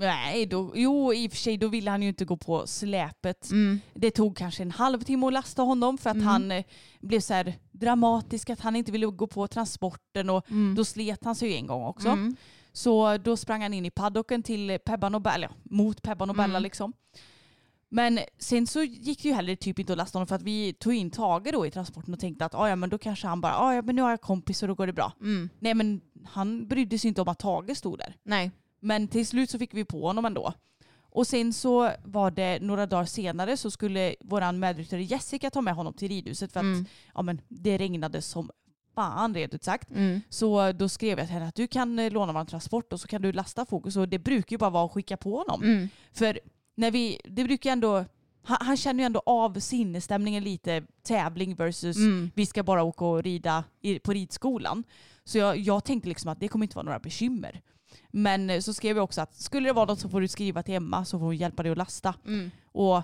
Nej, då, jo i och för sig då ville han ju inte gå på släpet. Mm. Det tog kanske en halvtimme att lasta honom för att Mm. han eh, blev så här dramatisk att han inte ville gå på transporten och Mm. då slet han sig en gång också. Mm. Så då sprang han in i paddocken till Pebban och Bella, mot Pebban och Bella Mm. liksom. Men sen så gick det ju heller typ inte att lasta honom för att vi tog in Tage då i transporten och tänkte att "Ah, ja men då kanske han bara "Ah, ja men nu har jag kompis och då går det bra. Mm. Nej men han brydde sig inte om att Tage stod där. Nej. Men till slut så fick vi på honom ändå. Och sen så var det några dagar senare så skulle våran medryttare Jessica ta med honom till ridhuset för att Mm. ja, men det regnade som fan rent ut sagt. Mm. Så då skrev jag till henne att du kan eh, låna vår transport och så kan du lasta fokus. Och det brukar ju bara vara att skicka på honom. Mm. För när vi, det brukar ändå, han, han känner ju ändå av sinnesstämningen lite tävling versus Mm. vi ska bara åka och rida i, på ridskolan. Så jag, jag tänkte liksom att det kommer inte vara några bekymmer. Men eh, så skrev jag också att skulle det vara något så får du skriva till Emma så får hon hjälpa dig att lasta. Mm. Och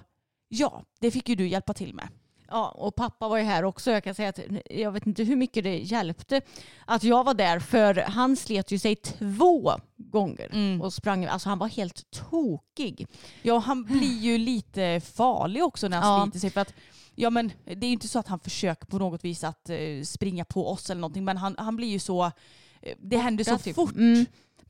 ja, det fick ju du hjälpa till med. Ja, och pappa var ju här också. Jag kan säga att jag vet inte hur mycket det hjälpte att jag var där för han slet ju sig två gånger Mm. och sprang. Alltså han var helt tokig. Ja, han blir ju lite farlig också när han Ja. sliter sig. För att, ja, men det är ju inte så att han försöker på något vis att eh, springa på oss eller någonting. Men han, han blir ju så... eh, Det händer så typ. fort. Mm.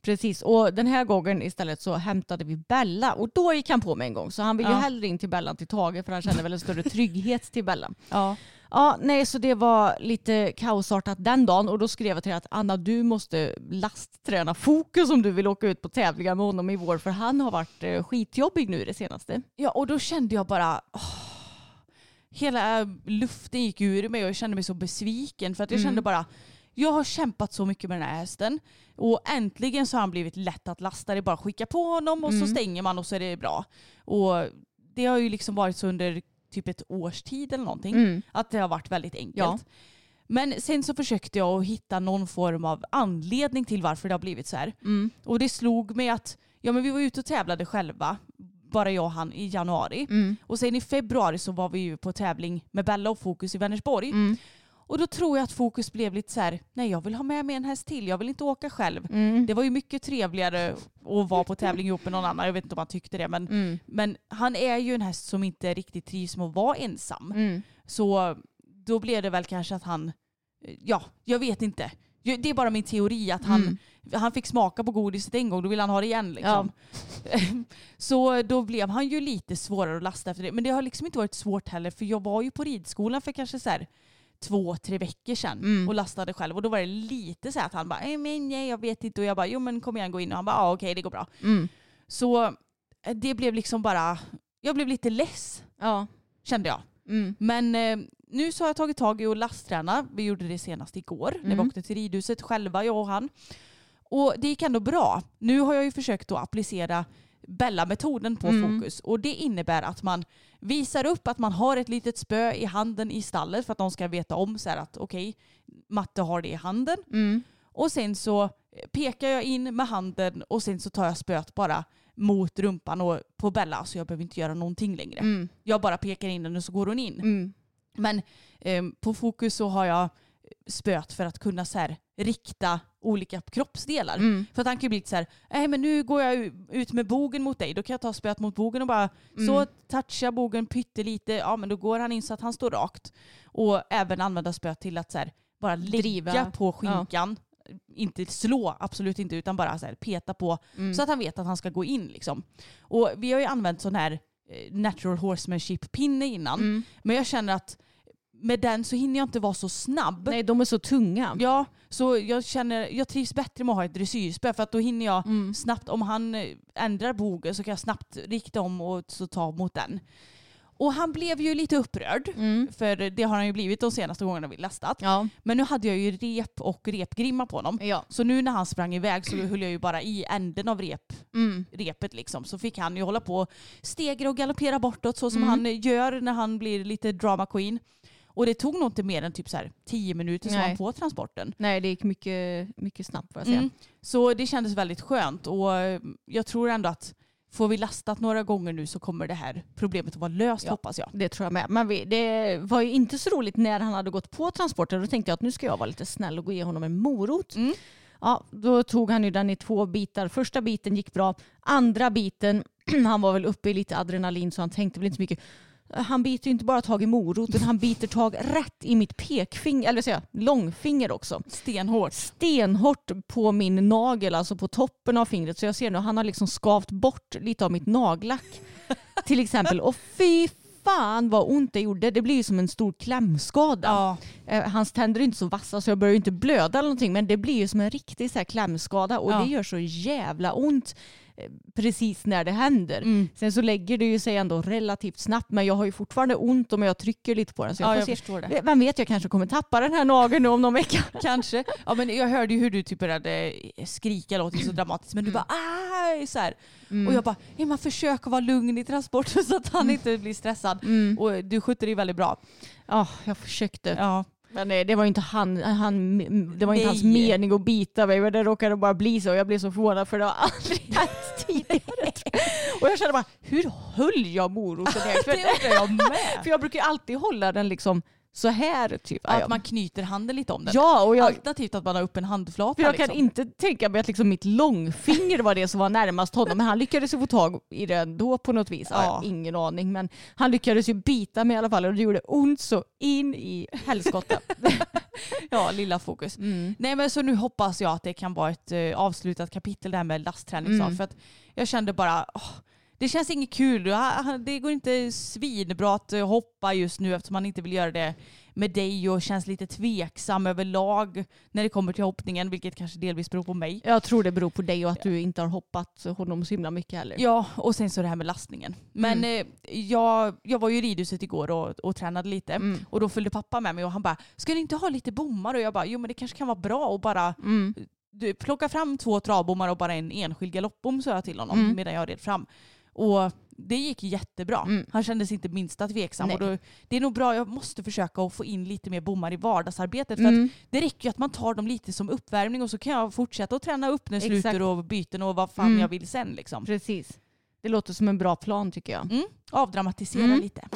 Precis, och den här gången istället så hämtade vi Bella och då gick han på mig en gång. Så han vill ju Ja. hellre in till Bella än till Tage för han känner väl en större trygghet till Bella. Ja. Ja, nej, så det var lite kaosartat den dagen och då skrev jag till henne att Anna, du måste lastträna fokus om du vill åka ut på tävlingar med honom i vår för han har varit eh, skitjobbig nu det senaste. ja, och då kände jag bara... åh, hela eh, luften gick ur mig och jag kände mig så besviken. För att jag Mm. kände bara... Jag har kämpat så mycket med den här hästen och äntligen så har han blivit lätt att lasta. Det är bara att skicka på honom och så Mm. stänger man och så är det bra. Och det har ju liksom varit så under typ ett års tid eller någonting. Mm. Att det har varit väldigt enkelt. Ja. Men sen så försökte jag att hitta någon form av anledning till varför det har blivit så här. Mm. Och det slog mig att ja, men vi var ute och tävlade själva, bara jag och han, i januari. Mm. Och sen i februari så var vi ju på tävling med Bella och Fokus i Vänersborg. Och då tror jag att Fokus blev lite så här, nej jag vill ha med mig en häst till, jag vill inte åka själv. Mm. Det var ju mycket trevligare att vara på tävling ihop med någon annan, jag vet inte om han tyckte det. Men, Mm. men han är ju en häst som inte riktigt trivs med att vara ensam. Mm. Så då blev det väl kanske att han, ja, jag vet inte. Det är bara min teori att han, Mm. han fick smaka på godiset en gång, då vill han ha det igen. Liksom. Så då blev han ju lite svårare att lasta efter det. Men det har liksom inte varit svårt heller, för jag var ju på ridskolan för kanske så här två, tre veckor sedan Mm. och lastade själv. Och då var det lite så att han bara, "Nej, men nej, jag vet inte. Och jag bara, jo men kom igen, gå in. Och han bara, ja okej, det går bra. Mm. Så eh, det blev liksom bara, jag blev lite less Ja. kände jag. Mm. Men eh, nu så har jag tagit tag i att lastträna. Vi gjorde det senast igår när vi Mm. åkte till ridhuset själva, jag och han. Och det gick ändå bra. Nu har jag ju försökt att applicera Bella-metoden på Mm. fokus och det innebär att man visar upp att man har ett litet spö i handen i stallet för att de ska veta om så att okej, Matte har det i handen. Mm. Och sen så pekar jag in med handen och sen så tar jag spöet bara mot rumpan och på Bella så jag behöver inte göra någonting längre. Mm. Jag bara pekar in den och så går hon in. Mm. Men eh, på fokus så har jag spöet för att kunna så här, rikta olika kroppsdelar. Mm. För att han kan ju bli lite så här, nej men nu går jag ut med bogen mot dig, då kan jag ta spöet mot bogen och bara Mm. så toucha bogen pyttelite, ja men då går han in så att han står rakt. Och även använda spöet till att så här, bara lägga Driva. på skinkan. Inte slå, absolut inte, utan bara så här, peta på Mm. så att han vet att han ska gå in. Liksom. Och vi har ju använt sån här eh, natural horsemanship-pinne innan. Mm. Men jag känner att med den så hinner jag inte vara så snabb. Nej, de är så tunga. Ja, så jag känner, jag trivs bättre med att ha ett dressyrspö för att då hinner jag Mm. snabbt, om han ändrar bogen så kan jag snabbt rikta om och så ta mot den. Och han blev ju lite upprörd, Mm. för det har han ju blivit de senaste gångerna vi lastat. Ja. Men nu hade jag ju rep och repgrimma på honom. ja. Så nu när han sprang iväg så höll jag ju bara i änden av rep, Mm. repet liksom. Så fick han ju hålla på och stegra och galoppera bortåt så som Mm. han gör när han blir lite drama queen. Och det tog nog inte mer än typ så här tio minuter var Nej. han på transporten. Nej, det gick mycket, mycket snabbt får jag säga. Mm. Så det kändes väldigt skönt och eh, jag tror ändå att får vi lastat några gånger nu så kommer det här problemet att vara löst Ja. hoppas jag. Det tror jag med. Men det var ju inte så roligt när han hade gått på transporten. Då tänkte jag att nu ska jag vara lite snäll och gå ge honom en morot. Mm. Ja, då tog han ju den i två bitar. Första biten gick bra. Andra biten, han var väl uppe i lite adrenalin så han tänkte väl inte så mycket. Han biter ju inte bara tag i moroten, han biter tag rätt i mitt pekfinger, eller säger jag, långfinger också. Stenhårt. Stenhårt på min nagel, alltså på toppen av fingret. Så jag ser nu, han har liksom skavt bort lite av mitt nagellack. till exempel. Och fy fan vad ont det gjorde. Det blir ju som en stor klämskada. Ja. Eh, hans tänder är inte så vassa så jag börjar ju inte blöda eller någonting men det blir ju som en riktig så här klämskada och Ja. det gör så jävla ont precis när det händer. Mm. Sen så lägger det ju sig ändå relativt snabbt men jag har ju fortfarande ont om jag trycker lite på den. Så jag Ja, jag se. förstår det. Vem vet, jag kanske kommer tappa den här nageln nu om någon vecka. Kanske. Ja, men jag hörde ju hur du typ började skrika, låter så dramatiskt, men du bara aj så. Mm. Och jag bara, ja, man försöker vara lugn i transporten så att han inte blir stressad. Mm. Och du skötte det väldigt bra. Ja, jag försökte. Ja. Men eh, det var inte, han, han, det var inte hans mening att bita mig men det råkade bara bli så. Jag blev så förvånad för det har aldrig hänt tidigare. Och jag kände bara, hur höll jag moroten? Det undrar jag med. för jag brukar ju alltid hålla den liksom så här typ. Att man knyter handen lite om den. ja och jag, Alternativt att man har upp en handflata. för jag kan liksom. inte tänka mig att liksom mitt långfinger var det som var närmast honom. Men han lyckades ju få tag i det ändå på något vis. Ja. Ja. ingen aning. Men han lyckades ju bita mig i alla fall och det gjorde ont så in i helskotta. Ja, lilla fokus. Mm. Nej men så nu hoppas jag att det kan vara ett uh, avslutat kapitel det här med lastträning. Mm. För att jag kände bara, åh, det känns inget kul. Det går inte svinbra att eh, hoppa just nu eftersom man inte vill göra det med dig och känns lite tveksam överlag när det kommer till hoppningen, vilket kanske delvis beror på mig. Jag tror det beror på dig och att du inte har hoppat honom så himla mycket heller. Ja, och sen så det här med lastningen. Men Mm. eh, jag, jag var ju i ridhuset igår och, och tränade lite. Mm. Och då följde pappa med mig och han bara, ska ni inte ha lite bommar? Och jag bara, jo men det kanske kan vara bra att bara Mm. du, plocka fram två travbommar och bara en enskild galoppbom sa jag till honom Mm. medan jag red fram. Och det gick jättebra. Mm. Han kändes inte minsta tveksam. Nej. Och då, det är nog bra, jag måste försöka att få in lite mer bommar i vardagsarbetet. För Mm. att det räcker ju att man tar dem lite som uppvärmning och så kan jag fortsätta att träna upp när Exakt. sluter och byten och vad fan Mm. jag vill sen. Liksom. Precis. Det låter som en bra plan tycker jag. Mm. Avdramatisera Mm. lite.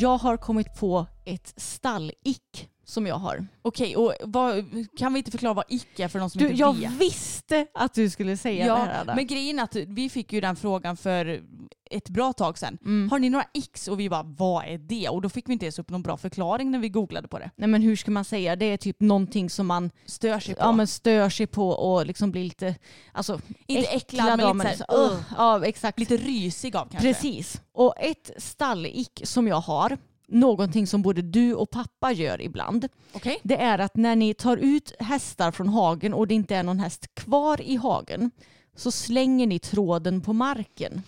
Jag har kommit på ett stallick som jag har. Okej, och vad, kan vi inte förklara vad icke är för någon som Du, inte jag vet? visste att du skulle säga det här. Ja, Anna. men grejen är att vi fick ju den frågan för ett bra tag sedan. Mm. Har ni några x? Och vi bara, vad är det? Och då fick vi inte ens upp någon bra förklaring när vi googlade på det. Nej men hur ska man säga? Det är typ någonting som man Stör sig på. ja, men stör sig på och liksom blir lite, alltså inte äcklad, av, men lite, så här, uh, Ja exakt. lite rysig av kanske. Precis. Och ett stallick som jag har någonting som både du och pappa gör ibland. Okej. Det är att när ni tar ut hästar från hagen och det inte är någon häst kvar i hagen så slänger ni tråden på marken.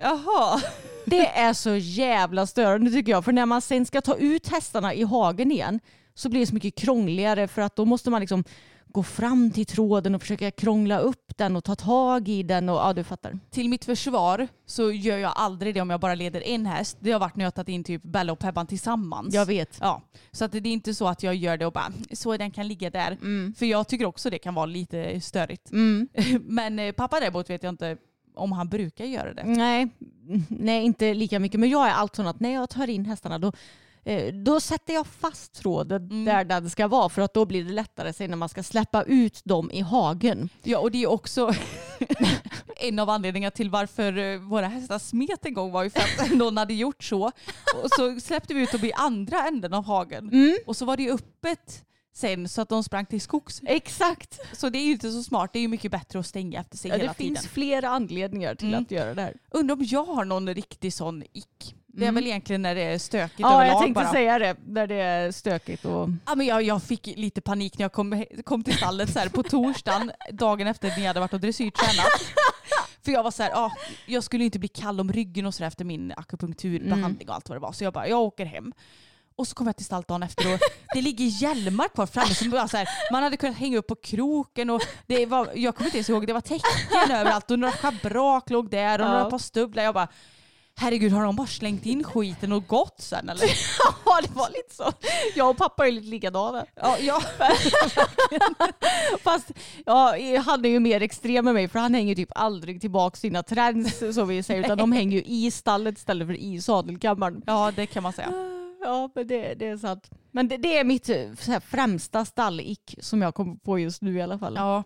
Jaha. Det är så jävla störande tycker jag. För när man sen ska ta ut hästarna i hagen igen så blir det så mycket krångligare för att då måste man liksom gå fram till tråden och försöka krångla upp den och ta tag i den och ja du fattar. Till mitt försvar så gör jag aldrig det om jag bara leder en häst. Det har varit när jag tagit in typ Bella och Pebban tillsammans. Jag vet. Ja, så att det är inte så att jag gör det och bara så den kan ligga där. Mm. För jag tycker också det kan vara lite störigt. Mm. Men eh, pappa däremot vet jag inte om han brukar göra det. Nej, nej, inte lika mycket. Men jag är allt sån att när jag tar in hästarna då, eh, då sätter jag fast tråden Mm. där den ska vara för att då blir det lättare sen när man ska släppa ut dem i hagen. Ja och det är också en av anledningarna till varför eh, våra hästar smet en gång var ju för att någon hade gjort så. Och så släppte vi ut dem i andra änden av hagen. Mm. Och så var det öppet sen så att de sprang till skogs. Exakt. Så det är ju inte så smart. Det är ju mycket bättre att stänga efter sig Ja, hela det finns tiden. flera anledningar till Mm. att göra det här. Undrar om jag har någon riktig sån ick. Det är Mm. väl egentligen när det är stökigt Ja, jag tänkte bara. säga det. Där det är stökigt och... Ja, men jag, jag fick lite panik när jag kom, kom till stallet så här, på torsdagen, dagen efter ni hade varit och dressyrtränat. För jag var så här, ah, jag skulle inte bli kall om ryggen och så efter min akupunkturbehandling och allt vad det var. Så jag bara, jag åker hem. Och så kom jag till stallet dagen efter och det ligger hjälmar kvar framme som bara så här, man hade kunnat hänga upp på kroken och det var, jag kommer inte ens ihåg, det var tecken överallt och några schabrak låg där och Ja. några par stövlar. Jag bara, herregud har de bara slängt in skiten och gått sen eller? Ja, det var lite så. Jag och pappa är lite likadana. Ja, ja. Fast ja, han är ju mer extrem än mig för han hänger typ aldrig tillbaka sina trends som vi säger utan de hänger ju i stallet istället för i sadelkammaren. ja det kan man säga. Ja men det, det är sant. Men det, det är mitt eh, så här, främsta stallick som jag kommer på just nu i alla fall. Ja,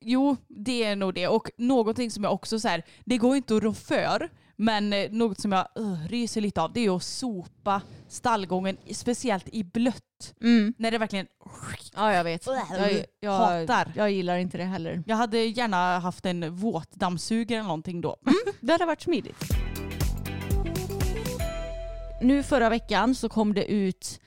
jo det är nog det. Och någonting som jag också så här, det går inte att rå för, men eh, något som jag uh, ryser lite av det är att sopa stallgången, speciellt i blött. Mm. När det verkligen... ja jag vet. Jag, jag, Hatar. jag gillar inte det heller. Jag hade gärna haft en våtdammsugare eller någonting då. Det hade varit smidigt. Nu förra veckan så kom det ut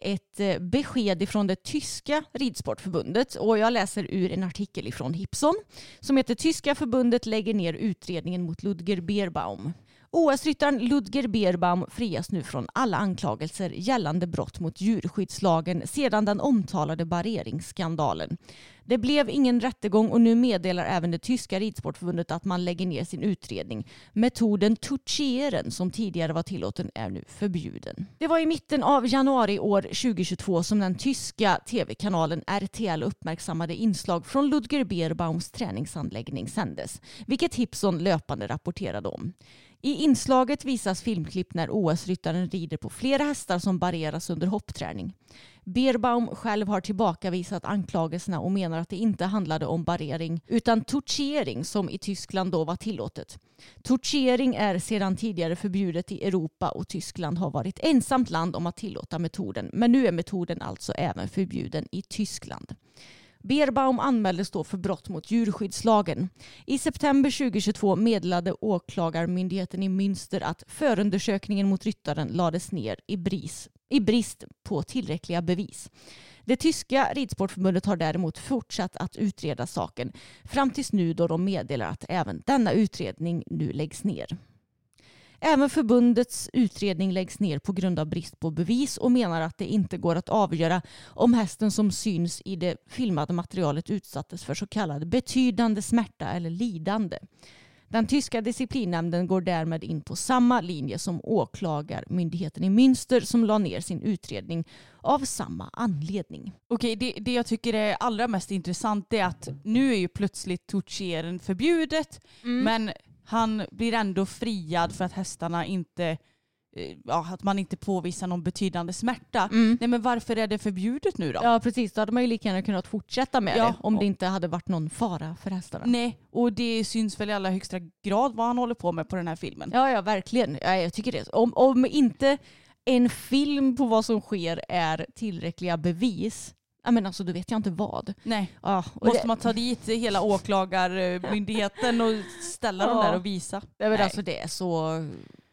ett eh, besked ifrån det tyska ridsportförbundet och jag läser ur en artikel ifrån Hipson som heter Tyska förbundet lägger ner utredningen mot Ludger Beerbaum. OS-ryttaren Ludger Beerbaum frias nu från alla anklagelser gällande brott mot djurskyddslagen sedan den omtalade barreringsskandalen. Det blev ingen rättegång och nu meddelar även det tyska ridsportförbundet att man lägger ner sin utredning. Metoden toucheren som tidigare var tillåten är nu förbjuden. Det var i mitten av januari år 2022 som den tyska tv-kanalen RTL uppmärksammade inslag från Ludger Beerbaums träningsanläggning sändes, vilket Hipson löpande rapporterade om. I inslaget visas filmklipp när OS-ryttaren rider på flera hästar som barreras under hoppträning. Beerbaum själv har tillbakavisat anklagelserna och menar att det inte handlade om barrering utan tortering som i Tyskland då var tillåtet. Tortering är sedan tidigare förbjudet i Europa och Tyskland har varit ensamt land om att tillåta metoden men nu är metoden alltså även förbjuden i Tyskland. Beerbaum anmäldes då för brott mot djurskyddslagen. I september 2022 meddelade åklagarmyndigheten i Münster att förundersökningen mot ryttaren lades ner i, bris, i brist på tillräckliga bevis. Det tyska ridsportförbundet har däremot fortsatt att utreda saken fram tills nu då de meddelar att även denna utredning nu läggs ner. Även förbundets utredning läggs ner på grund av brist på bevis och menar att det inte går att avgöra om hästen som syns i det filmade materialet utsattes för så kallad betydande smärta eller lidande. Den tyska disciplinnämnden går därmed in på samma linje som åklagarmyndigheten i Münster som la ner sin utredning av samma anledning. Okej, det, det jag tycker är allra mest intressant är att nu är ju plötsligt toucheren förbjudet men han blir ändå friad för att hästarna inte eh, Ja, att man inte påvisar någon betydande smärta. Nej men varför är det förbjudet nu då? Ja precis, då hade man ju lika gärna kunnat fortsätta med Ja. det om det inte hade varit någon fara för hästarna. Nej, och det syns väl i allra högsta grad vad han håller på med på den här filmen. Ja, ja verkligen. Ja, jag tycker det. Om, om inte en film på vad som sker är tillräckliga bevis, ja, men alltså, då vet jag inte vad. Nej. Ja, Måste det, man ta dit hela åklagarmyndigheten och ställa dem Ja. där och visa? ja, men Nej. alltså, det är så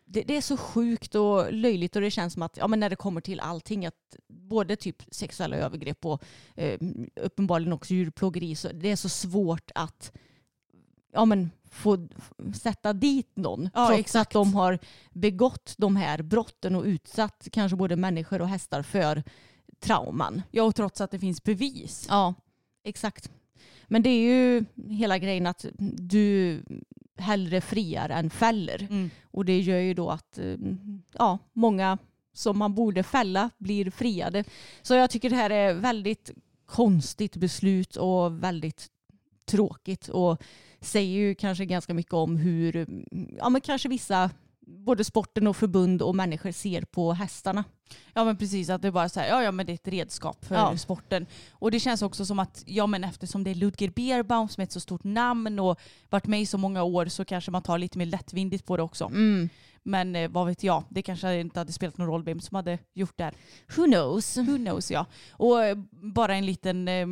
det, det är så sjukt och löjligt och det känns som att ja, men när det kommer till allting, att både typ sexuella övergrepp och eh, uppenbarligen också djurplågeri, så det är så svårt att ja, men, få sätta dit någon. Ja, trots exakt. att de har begått de här brotten och utsatt kanske både människor och hästar för trauman. Ja, och trots att det finns bevis. Ja, exakt. Men det är ju hela grejen att du hellre friar än fäller. Mm. Och det gör ju då att eh, ja, många som man borde fälla blir friade. Så jag tycker det här är väldigt konstigt beslut och väldigt tråkigt och säger ju kanske ganska mycket om hur ja, men kanske vissa både sporten och förbund och människor ser på hästarna. Ja men precis, att det är bara så här, ja ja men det är ett redskap för Ja. sporten. Och det känns också som att, ja men eftersom det är Ludger Beerbaum som är ett så stort namn och varit med i så många år så kanske man tar lite mer lättvindigt på det också. Mm. Men eh, vad vet jag, det kanske inte hade spelat någon roll vem som hade gjort det här. Who knows? Who knows ja. Och eh, bara en liten, eh,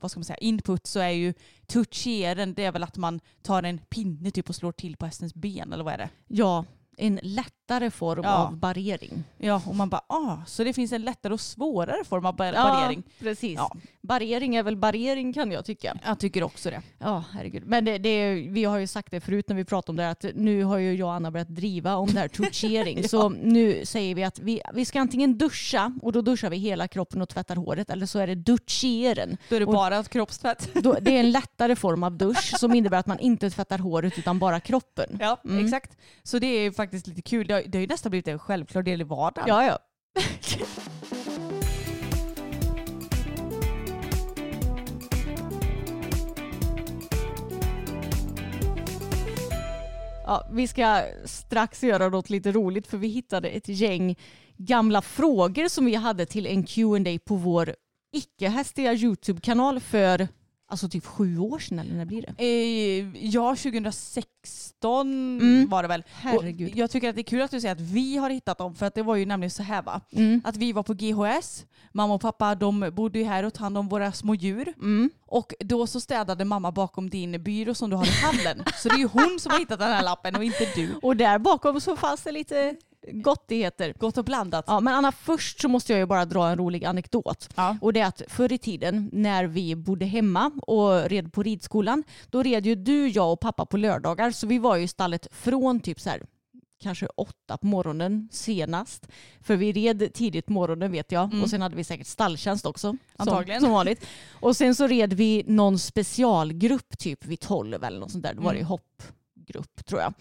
vad ska man säga, input så är ju toucheren, det är väl att man tar en pinne typ och slår till på hästens ben eller vad är det? Ja, en lättare form Ja. av barrering. Ja, och man bara ah, så det finns en lättare och svårare form av bar- barering. precis. Ja. Barering är väl barering kan jag tycka. Jag tycker också det. Ja, herregud. Men det, det, vi har ju sagt det förut när vi pratade om det här, att nu har ju jag och Anna börjat driva om det här touchering. Så nu säger vi att vi, vi ska antingen duscha och då duschar vi hela kroppen och tvättar håret eller så är det duscheren. Då är det Och- bara kroppstvätt. Då, det är en lättare form av dusch som innebär att man inte tvättar håret utan bara kroppen. Ja, Mm. exakt. Så det är faktiskt lite kul. Det har, det har ju nästan blivit en självklar del i vardagen. Ja, ja. Ja, vi ska strax göra något lite roligt för vi hittade ett gäng gamla frågor som vi hade till en Q&A på vår icke-hästiga YouTube-kanal för alltså typ sju år sedan eller när blir det? Eh, ja, 2016 Mm. var det väl. Herregud. Och jag tycker att det är kul att du säger att vi har hittat dem för att det var ju nämligen så här va. Mm. Att vi var på GHS, mamma och pappa de bodde ju här och tog hand om våra små djur. Mm. Och då så städade mamma bakom din byrå som du har i hallen. så det är ju hon som har hittat den här lappen och inte du. Och där bakom så fanns det lite gottigheter. Gott och blandat. Ja, men Anna, först så måste jag ju bara dra en rolig anekdot. Ja. Och det är att förr i tiden när vi bodde hemma och red på ridskolan, då red ju du, jag och pappa på lördagar. Så vi var ju i stallet från typ så här kanske åtta på morgonen senast. För vi red tidigt på morgonen vet jag. Mm. Och sen hade vi säkert stalltjänst också. Antagligen. Som, som vanligt. Och sen så red vi någon specialgrupp typ vid tolv eller något sånt där. Då var det Mm. hoppgrupp tror jag.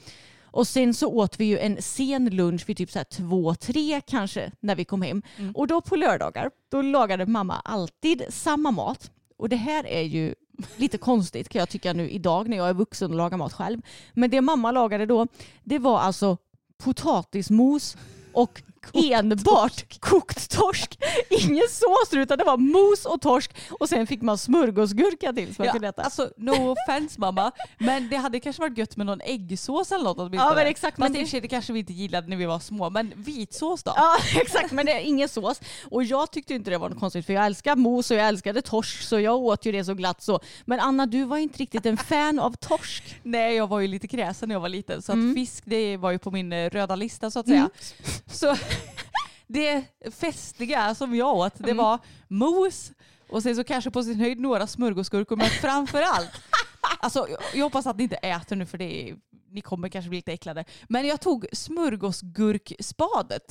Och sen så åt vi ju en sen lunch vid typ så här två, tre kanske när vi kom hem. Mm. Och då på lördagar, då lagade mamma alltid samma mat. Och det här är ju lite konstigt kan jag tycka nu idag när jag är vuxen och lagar mat själv. Men det mamma lagade då, det var alltså potatismos och enbart kokt torsk. Ingen sås utan det var mos och torsk och sen fick man smörgåsgurka till Ja, äta. alltså no offense mamma, men det hade kanske varit gött med någon äggsås eller något åtminstone. Ja men exakt. Fast Men det, det kanske vi inte gillade när vi var små, men vitsås då? Ja exakt men det är ingen sås. Och jag tyckte inte det var något konstigt för jag älskar mos och jag älskade torsk så jag åt ju det så glatt så. Men Anna du var inte riktigt en fan av torsk. Nej, jag var ju lite kräsen när jag var liten så att Mm. fisk det var ju på min eh, röda lista så att säga. Så det festliga som jag åt det Mm. var mos och sen så kanske på sin höjd några smörgåsgurkor men framför allt Alltså, jag- hoppas att ni inte äter nu för det är, ni kommer kanske bli lite äcklade. Men jag tog smörgåsgurkspadet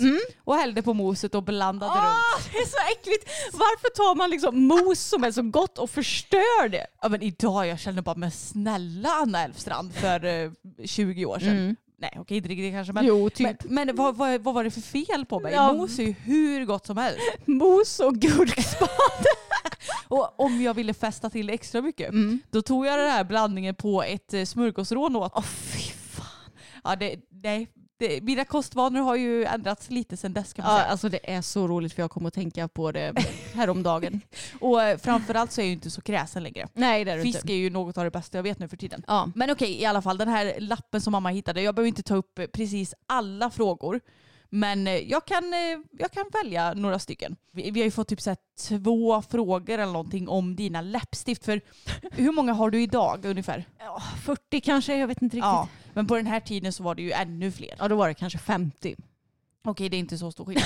och hällde på moset och blandade runt. Ah, det är så äckligt! Varför tar man liksom mos som är så gott och förstör det? Ja, men idag jag känner bara men snälla Anna Elfstrand för eh, 20 år sedan. Mm. Nej okej inte riktigt kanske men, jo typ men, men vad, vad, vad var det för fel på mig? Ja. Mos är ju hur gott som helst. mos och gurkspad. Och om jag ville festa till extra mycket Mm. då tog jag den här blandningen på ett eh, smörgåsrån åt. Åh fy fan. Ja, det, nej, det, mina kostvanor har ju ändrats lite sedan dess kan man Ja, säga. alltså det är så roligt för jag kommer att tänka på det häromdagen. Och eh, framförallt så är jag ju inte så kräsen längre. Nej det är du Fisk inte. är ju något av det bästa jag vet nu för tiden. Ja. Men okej, i alla fall den här lappen som mamma hittade. Jag behöver inte ta upp precis alla frågor. Men eh, jag kan, eh, jag kan välja några stycken. Vi, vi har ju fått typ så två frågor eller någonting om dina läppstift. För hur många har du idag ungefär? Ja, 40 kanske, jag vet inte riktigt. Ja, Ja, men på den här tiden så var det ju ännu fler. då var det kanske 50. Okej, det är inte så stor skillnad.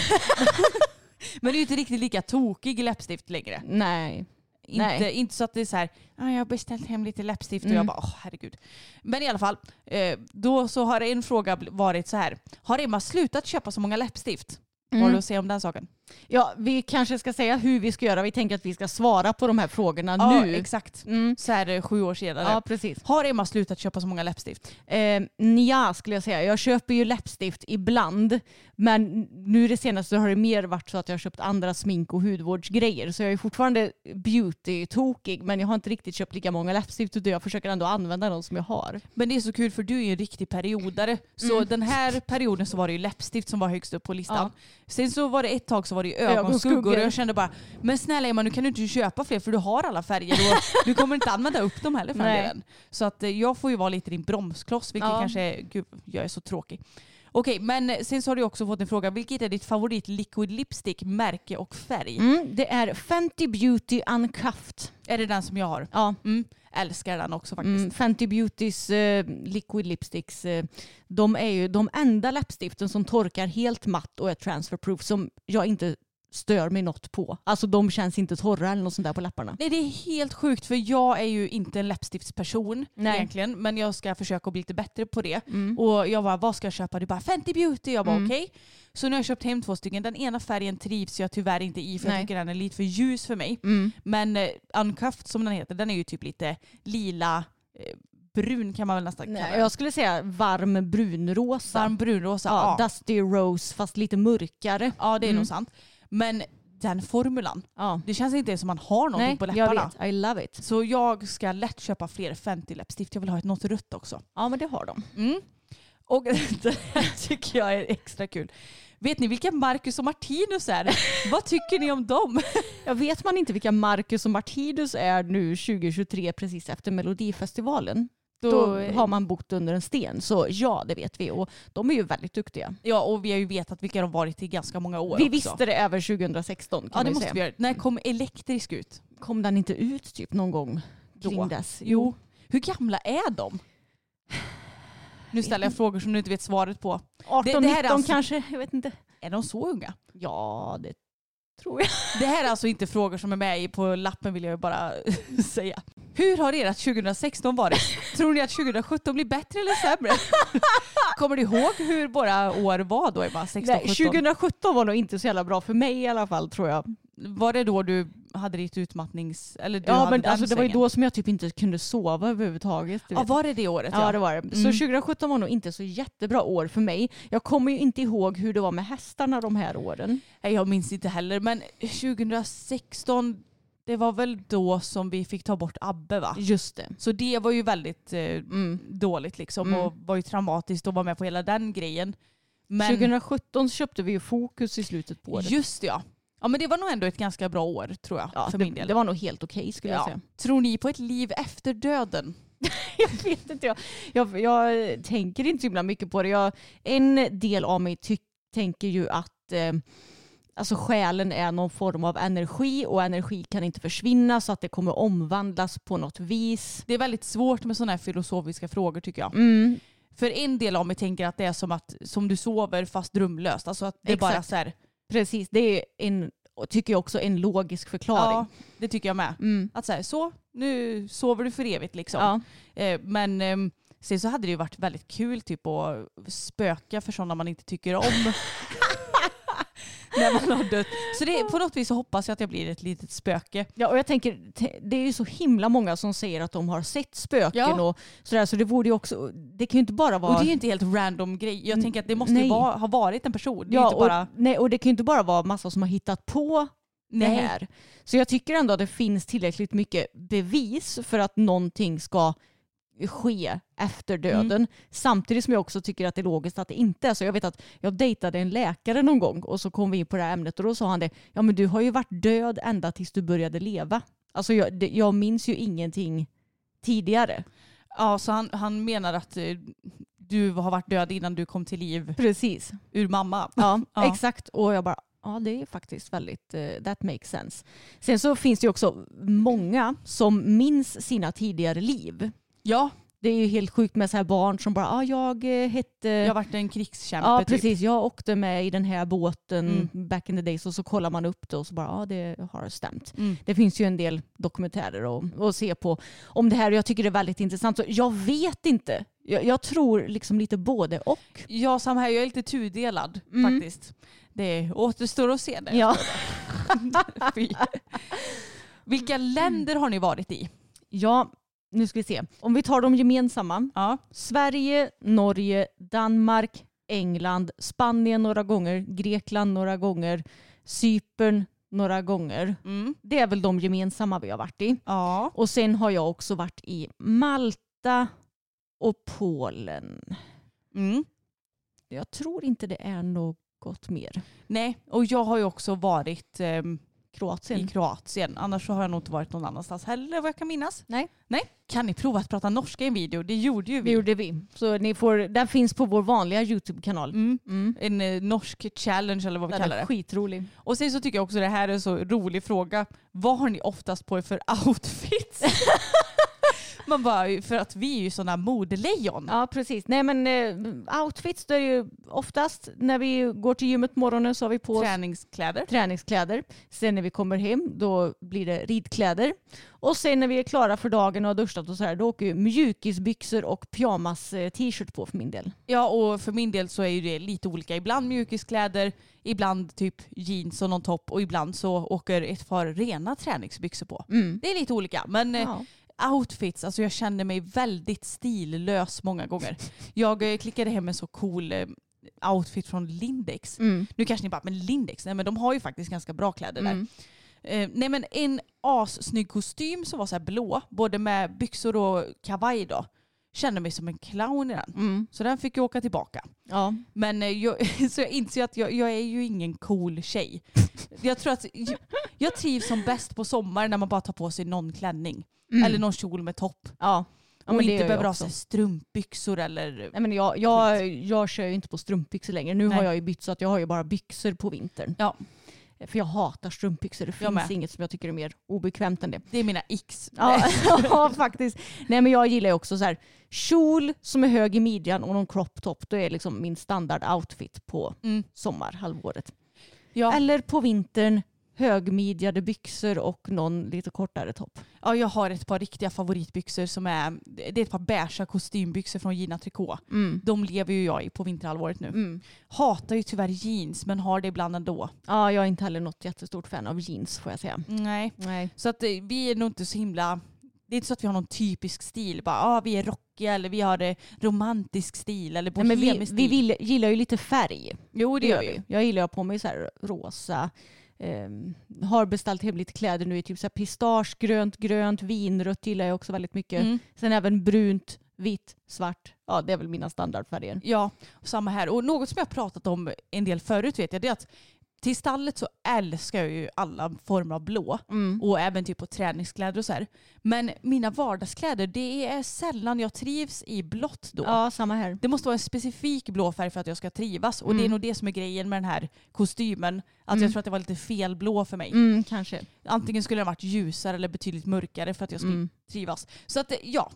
men det är ju inte riktigt lika tokig läppstift längre. Nej. Inte, Nej. inte så att det är så här, ah, jag har beställt hem lite läppstift och Mm. jag bara, åh herregud. Men i alla fall, eh, då så har en fråga bl- varit så här, har Emma slutat köpa så många läppstift? Vad har Mm. du att säga om den saken? Ja, vi kanske ska säga hur vi ska göra. Vi tänker att vi ska svara på de här frågorna Ja, nu. exakt. Mm. Så här eh, sju år senare. Ja, precis. Har Emma slutat köpa så många läppstift? Eh, nja, skulle jag säga. Jag köper ju läppstift ibland. Men nu det senaste har det mer varit så att jag har köpt andra smink och hudvårdsgrejer. Så jag är fortfarande beauty-tokig. Men jag har inte riktigt köpt lika många läppstift. Utan jag försöker ändå använda de som jag har. Men det är så kul för du är ju en riktig periodare. Så Mm. den här perioden så var det ju läppstift som var högst upp på listan. Ja. Sen så var det ett tag så var det ju ögonskuggor och jag kände bara, men snälla Emma nu kan du inte köpa fler för du har alla färger och du kommer inte använda upp dem heller för den. Så att eh, jag får ju vara lite din bromskloss vilket Ja. kanske gud jag är så tråkig. Okej men sen så har du också fått en fråga, vilket är ditt favorit liquid lipstick, märke och färg? Mm, det är Fenty Beauty Uncuffed. Är det den som jag har? Ja, Mm. Älskar den också faktiskt. Mm, Fenty Beautys eh, liquid lipsticks, eh, de är ju de enda läppstiften som torkar helt matt och är transferproof som jag inte stör mig något på. Alltså de känns inte torra eller något sånt där på läpparna. Nej det är helt sjukt för jag är ju inte en läppstiftsperson Nej. egentligen men jag ska försöka bli lite bättre på det. Mm. Och jag bara, vad ska jag köpa? Du bara, Fenty Beauty. Jag bara, Mm. okej. Så nu har jag köpt hem två stycken. Den ena färgen trivs jag tyvärr inte i för jag Nej. tycker den är lite för ljus för mig. Mm. Men eh, Uncuffed som den heter, den är ju typ lite lila, eh, brun kan man väl nästan kalla Nej, den. jag skulle säga varm brunrosa. Varm brunrosa. Ja, Dusty Rose fast lite mörkare. ja, det är Mm. nog sant. Men den formulan, Ja. det känns inte som man har någonting Nej, på jag läpparna. vet. I love it. Så jag ska lätt köpa fler Fenty läppstift. Jag vill ha ett något rött också. Ja men det har de. Mm. Och det här tycker jag är extra kul. Vet ni vilka Marcus och Martinus är? Vad tycker ni om dem? Jag vet man inte vilka Marcus och Martinus är nu 2023 precis efter Melodifestivalen. Då har man bott under en sten. Så ja, det vet vi. Och de är ju väldigt duktiga. Ja, och vi har ju vetat vilka de varit i ganska många år Vi också. visste det över 2016 kan Ja, det måste säga. vi göra. När kom Elektrisk ut? Kom den inte ut typ någon gång kring Då. dess? Jo. Hur gamla är de? Nu ställer jag frågor som du inte vet svaret på. 18, Det- det här är 19 alltså- kanske? Jag vet inte. Är de så unga? Ja, det tror jag. Det här är alltså inte frågor som är med i på lappen vill jag bara säga. Hur har ert 2016 varit? Tror ni att 2017 blir bättre eller sämre? Kommer du ihåg hur våra år var då Emma? 16, Nej, 17? 2017 var nog inte så jävla bra för mig i alla fall tror jag. Var det då du hade ditt utmattnings... Eller du Ja, men alltså, det var ju då som jag typ inte kunde sova överhuvudtaget. Ja, vet. var det det året? Ja det var det. Så Mm. 2017 var nog inte så jättebra år för mig. Jag kommer ju inte ihåg hur det var med hästarna de här åren. Nej, jag minns inte heller. Men 2016, det var väl då som vi fick ta bort Abbe va? Just det. Så det var ju väldigt eh, Mm. dåligt liksom Mm. och var ju traumatiskt att vara med på hela den grejen. Men 2017 så köpte vi ju Fokus i slutet på året. just det, ja. Ja men det var nog ändå ett ganska bra år tror jag Ja, för det, min del. det var nog helt okej skulle jag Ja. säga. Tror ni på ett liv efter döden? Jag vet inte. Jag, jag, jag tänker inte så himla mycket på det. Jag, en del av mig tänker ju att eh, alltså själen är någon form av energi och energi kan inte försvinna så att det kommer omvandlas på något vis. Det är väldigt svårt med sådana här filosofiska frågor tycker jag. Mm. För en del av mig tänker att det är som att som du sover fast drömlöst. Alltså att det är bara Exakt. så här, Precis, det är en, tycker jag också en logisk förklaring. ja det tycker jag med. Mm. Att så här, så, nu sover du för evigt liksom. Ja. Eh, men eh, sen så hade det ju varit väldigt kul typ att spöka för sådana man inte tycker om. När man har dött. Så det, på något vis så hoppas jag att jag blir ett litet spöke. Ja, och jag tänker, det är ju så himla många som säger att de har sett spöken Ja. och sådär, så det borde ju också, det kan ju inte bara vara... Och det är ju inte helt random grej. Jag tänker att det måste ju vara, ha varit en person. Det ja, inte bara... och, nej, och det kan ju inte bara vara massa som har hittat på det Nej. här. Så jag tycker ändå att det finns tillräckligt mycket bevis för att någonting ska ske efter döden. Mm. Samtidigt som jag också tycker att det är logiskt att det inte är så. Jag vet att jag dejtade en läkare någon gång och så kom vi in på det här ämnet och då sa han det, ja men du har ju varit död ända tills du började leva. Alltså jag, det, jag minns ju ingenting tidigare. Ja, så han, han menar att eh, du har varit död innan du kom till liv Precis. ur mamma. Ja, Ja. exakt. Och jag bara, ja det är faktiskt väldigt, eh, that makes sense. Sen så finns det ju också många som minns sina tidigare liv. Ja, Det är ju helt sjukt med så här barn som bara, ja jag eh, hette... jag varit en krigskämpe Ja typ. precis, jag åkte med i den här båten Mm. back in the days och så kollar man upp det och så bara, ja det har stämt. Mm. Det finns ju en del dokumentärer att, se på om det här och jag tycker det är väldigt intressant. Så jag vet inte. Jag, jag tror liksom lite både och. Ja, samma här. Jag är lite tudelad Mm. faktiskt. Det återstår att se det. Ja. Vilka länder har ni varit i? ja, nu ska vi se. Om vi tar de gemensamma. Ja. Sverige, Norge, Danmark, England, Spanien några gånger, Grekland några gånger, Cypern några gånger. Mm. Det är väl de gemensamma vi har varit i. Ja. Och sen har jag också varit i Malta och Polen. Mm. Jag tror inte det är något mer. Nej, och jag har ju också varit ehm, Kroatien. i Kroatien. Annars så har jag nog inte varit någon annanstans heller vad jag kan minnas. Nej. Nej. Kan ni prova att prata norska i en video? Det gjorde ju vi. Det gjorde vi. Så ni får, den finns på vår vanliga YouTube-kanal. Mm. Mm. En eh, norsk challenge eller vad vi Den kallar det. skitrolig. Och sen så tycker jag också det här är en så rolig fråga. Vad har ni oftast på er för outfits? Man bara, för att vi är ju sådana modelejon. Ja precis. Nej men eh, outfits då är det ju oftast när vi går till gymmet på morgonen så har vi på oss Träningskläder. träningskläder. Sen när vi kommer hem då blir det ridkläder. Och sen när vi är klara för dagen och har duschat och så här då åker ju mjukisbyxor och pyjamas eh, t-shirt på för min del. Ja och för min del så är ju det lite olika. Ibland mjukiskläder, ibland typ jeans och någon topp och ibland så åker ett par rena träningsbyxor på. Mm. Det är lite olika men eh, Ja. Outfits, alltså jag känner mig väldigt stillös många gånger. Jag eh, klickade hem en så cool eh, outfit från Lindex. Mm. Nu kanske ni bara, men Lindex, nej men de har ju faktiskt ganska bra kläder där. Mm. Eh, nej men en assnygg kostym som var så blå, både med byxor och kavaj då. Kände mig som en clown i den. Mm. Så den fick jag åka tillbaka. Ja. Men eh, jag, så jag inser att jag, jag är ju ingen cool tjej. Jag tror att jag, jag trivs som bäst på sommaren när man bara tar på sig någon klänning. Mm. Eller någon kjol med topp. Ja. ja och inte behöver ha strumpbyxor eller... Nej, men jag, jag, jag kör ju inte på strumpbyxor längre. Nu Nej. har jag ju bytt så att jag har ju bara byxor på vintern. Ja. För jag hatar strumpbyxor. Det finns inget som jag tycker är mer obekvämt än det. Det är mina x. Ja, ja faktiskt. Nej men jag gillar ju också så här kjol som är hög i midjan och någon crop top. Då är liksom min standard outfit på Mm. sommarhalvåret. Ja. Eller på vintern högmidjade byxor och någon lite kortare topp. ja, jag har ett par riktiga favoritbyxor som är... Det är ett par beiga kostymbyxor från Gina Tricot. Mm. De lever ju jag i på vinterhalvåret nu. Mm. Hatar ju tyvärr jeans men har det ibland ändå. Ja, jag är inte heller något jättestort fan av jeans får jag säga. Nej. Nej. Så att eh, vi är nog inte så himla... Det är inte så att vi har någon typisk stil. Bara, ah, vi är rockiga eller vi har eh, romantisk stil eller Nej, men vi, bohemisk vi stil. vill, gillar ju lite färg. Jo det gör vi. Jag gillar att ha på mig så rosa. Ehm, har beställt hem lite kläder nu i typ så här pistagegrönt, grönt, vinrött gillar jag också väldigt mycket. Mm. Sen även brunt, vitt, svart. Ja, det är väl mina standardfärger. Ja, samma här. Och något som jag pratat om en del förut vet jag, det är att till stallet så älskar jag ju alla former av blå. Mm. Och även typ på träningskläder och så här. Men mina vardagskläder, det är sällan jag trivs i blått då. Ja, samma här. Det måste vara en specifik blå färg för att jag ska trivas. Och det är Mm. nog det som är grejen med den här kostymen. Att Mm. jag tror att det var lite fel blå för mig. Mm, kanske. Antingen skulle den varit ljusare eller betydligt mörkare för att jag skulle Mm. trivas. Så att ja,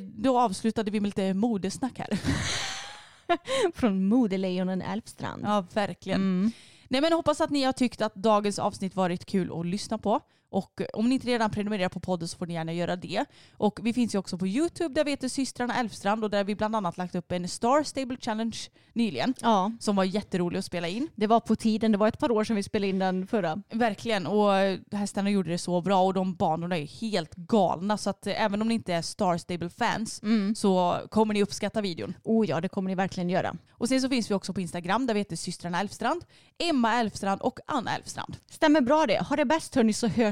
då avslutade vi med lite modesnack här. Från modelejonen Älvstrand. Ja, verkligen. Nej men hoppas att ni har tyckt att dagens avsnitt varit kul att lyssna på. Och om ni inte redan prenumererar på podden så får ni gärna göra det. Och vi finns ju också på YouTube där vi heter systrarna Elfstrand och där vi bland annat lagt upp en Star Stable Challenge nyligen. Ja, Som var jätterolig att spela in. det var på tiden. Det var ett par år sedan vi spelade in den förra. Verkligen. Och eh, hästarna gjorde det så bra och de banorna är helt galna. Så att eh, även om ni inte är Star Stable-fans Mm. så kommer ni uppskatta videon. Oh ja, det kommer ni verkligen göra. Och sen så finns vi också på Instagram där vi heter systrarna Elfstrand, Emma Elfstrand och Anna Elfstrand. Stämmer bra det. Ha det bäst hörni så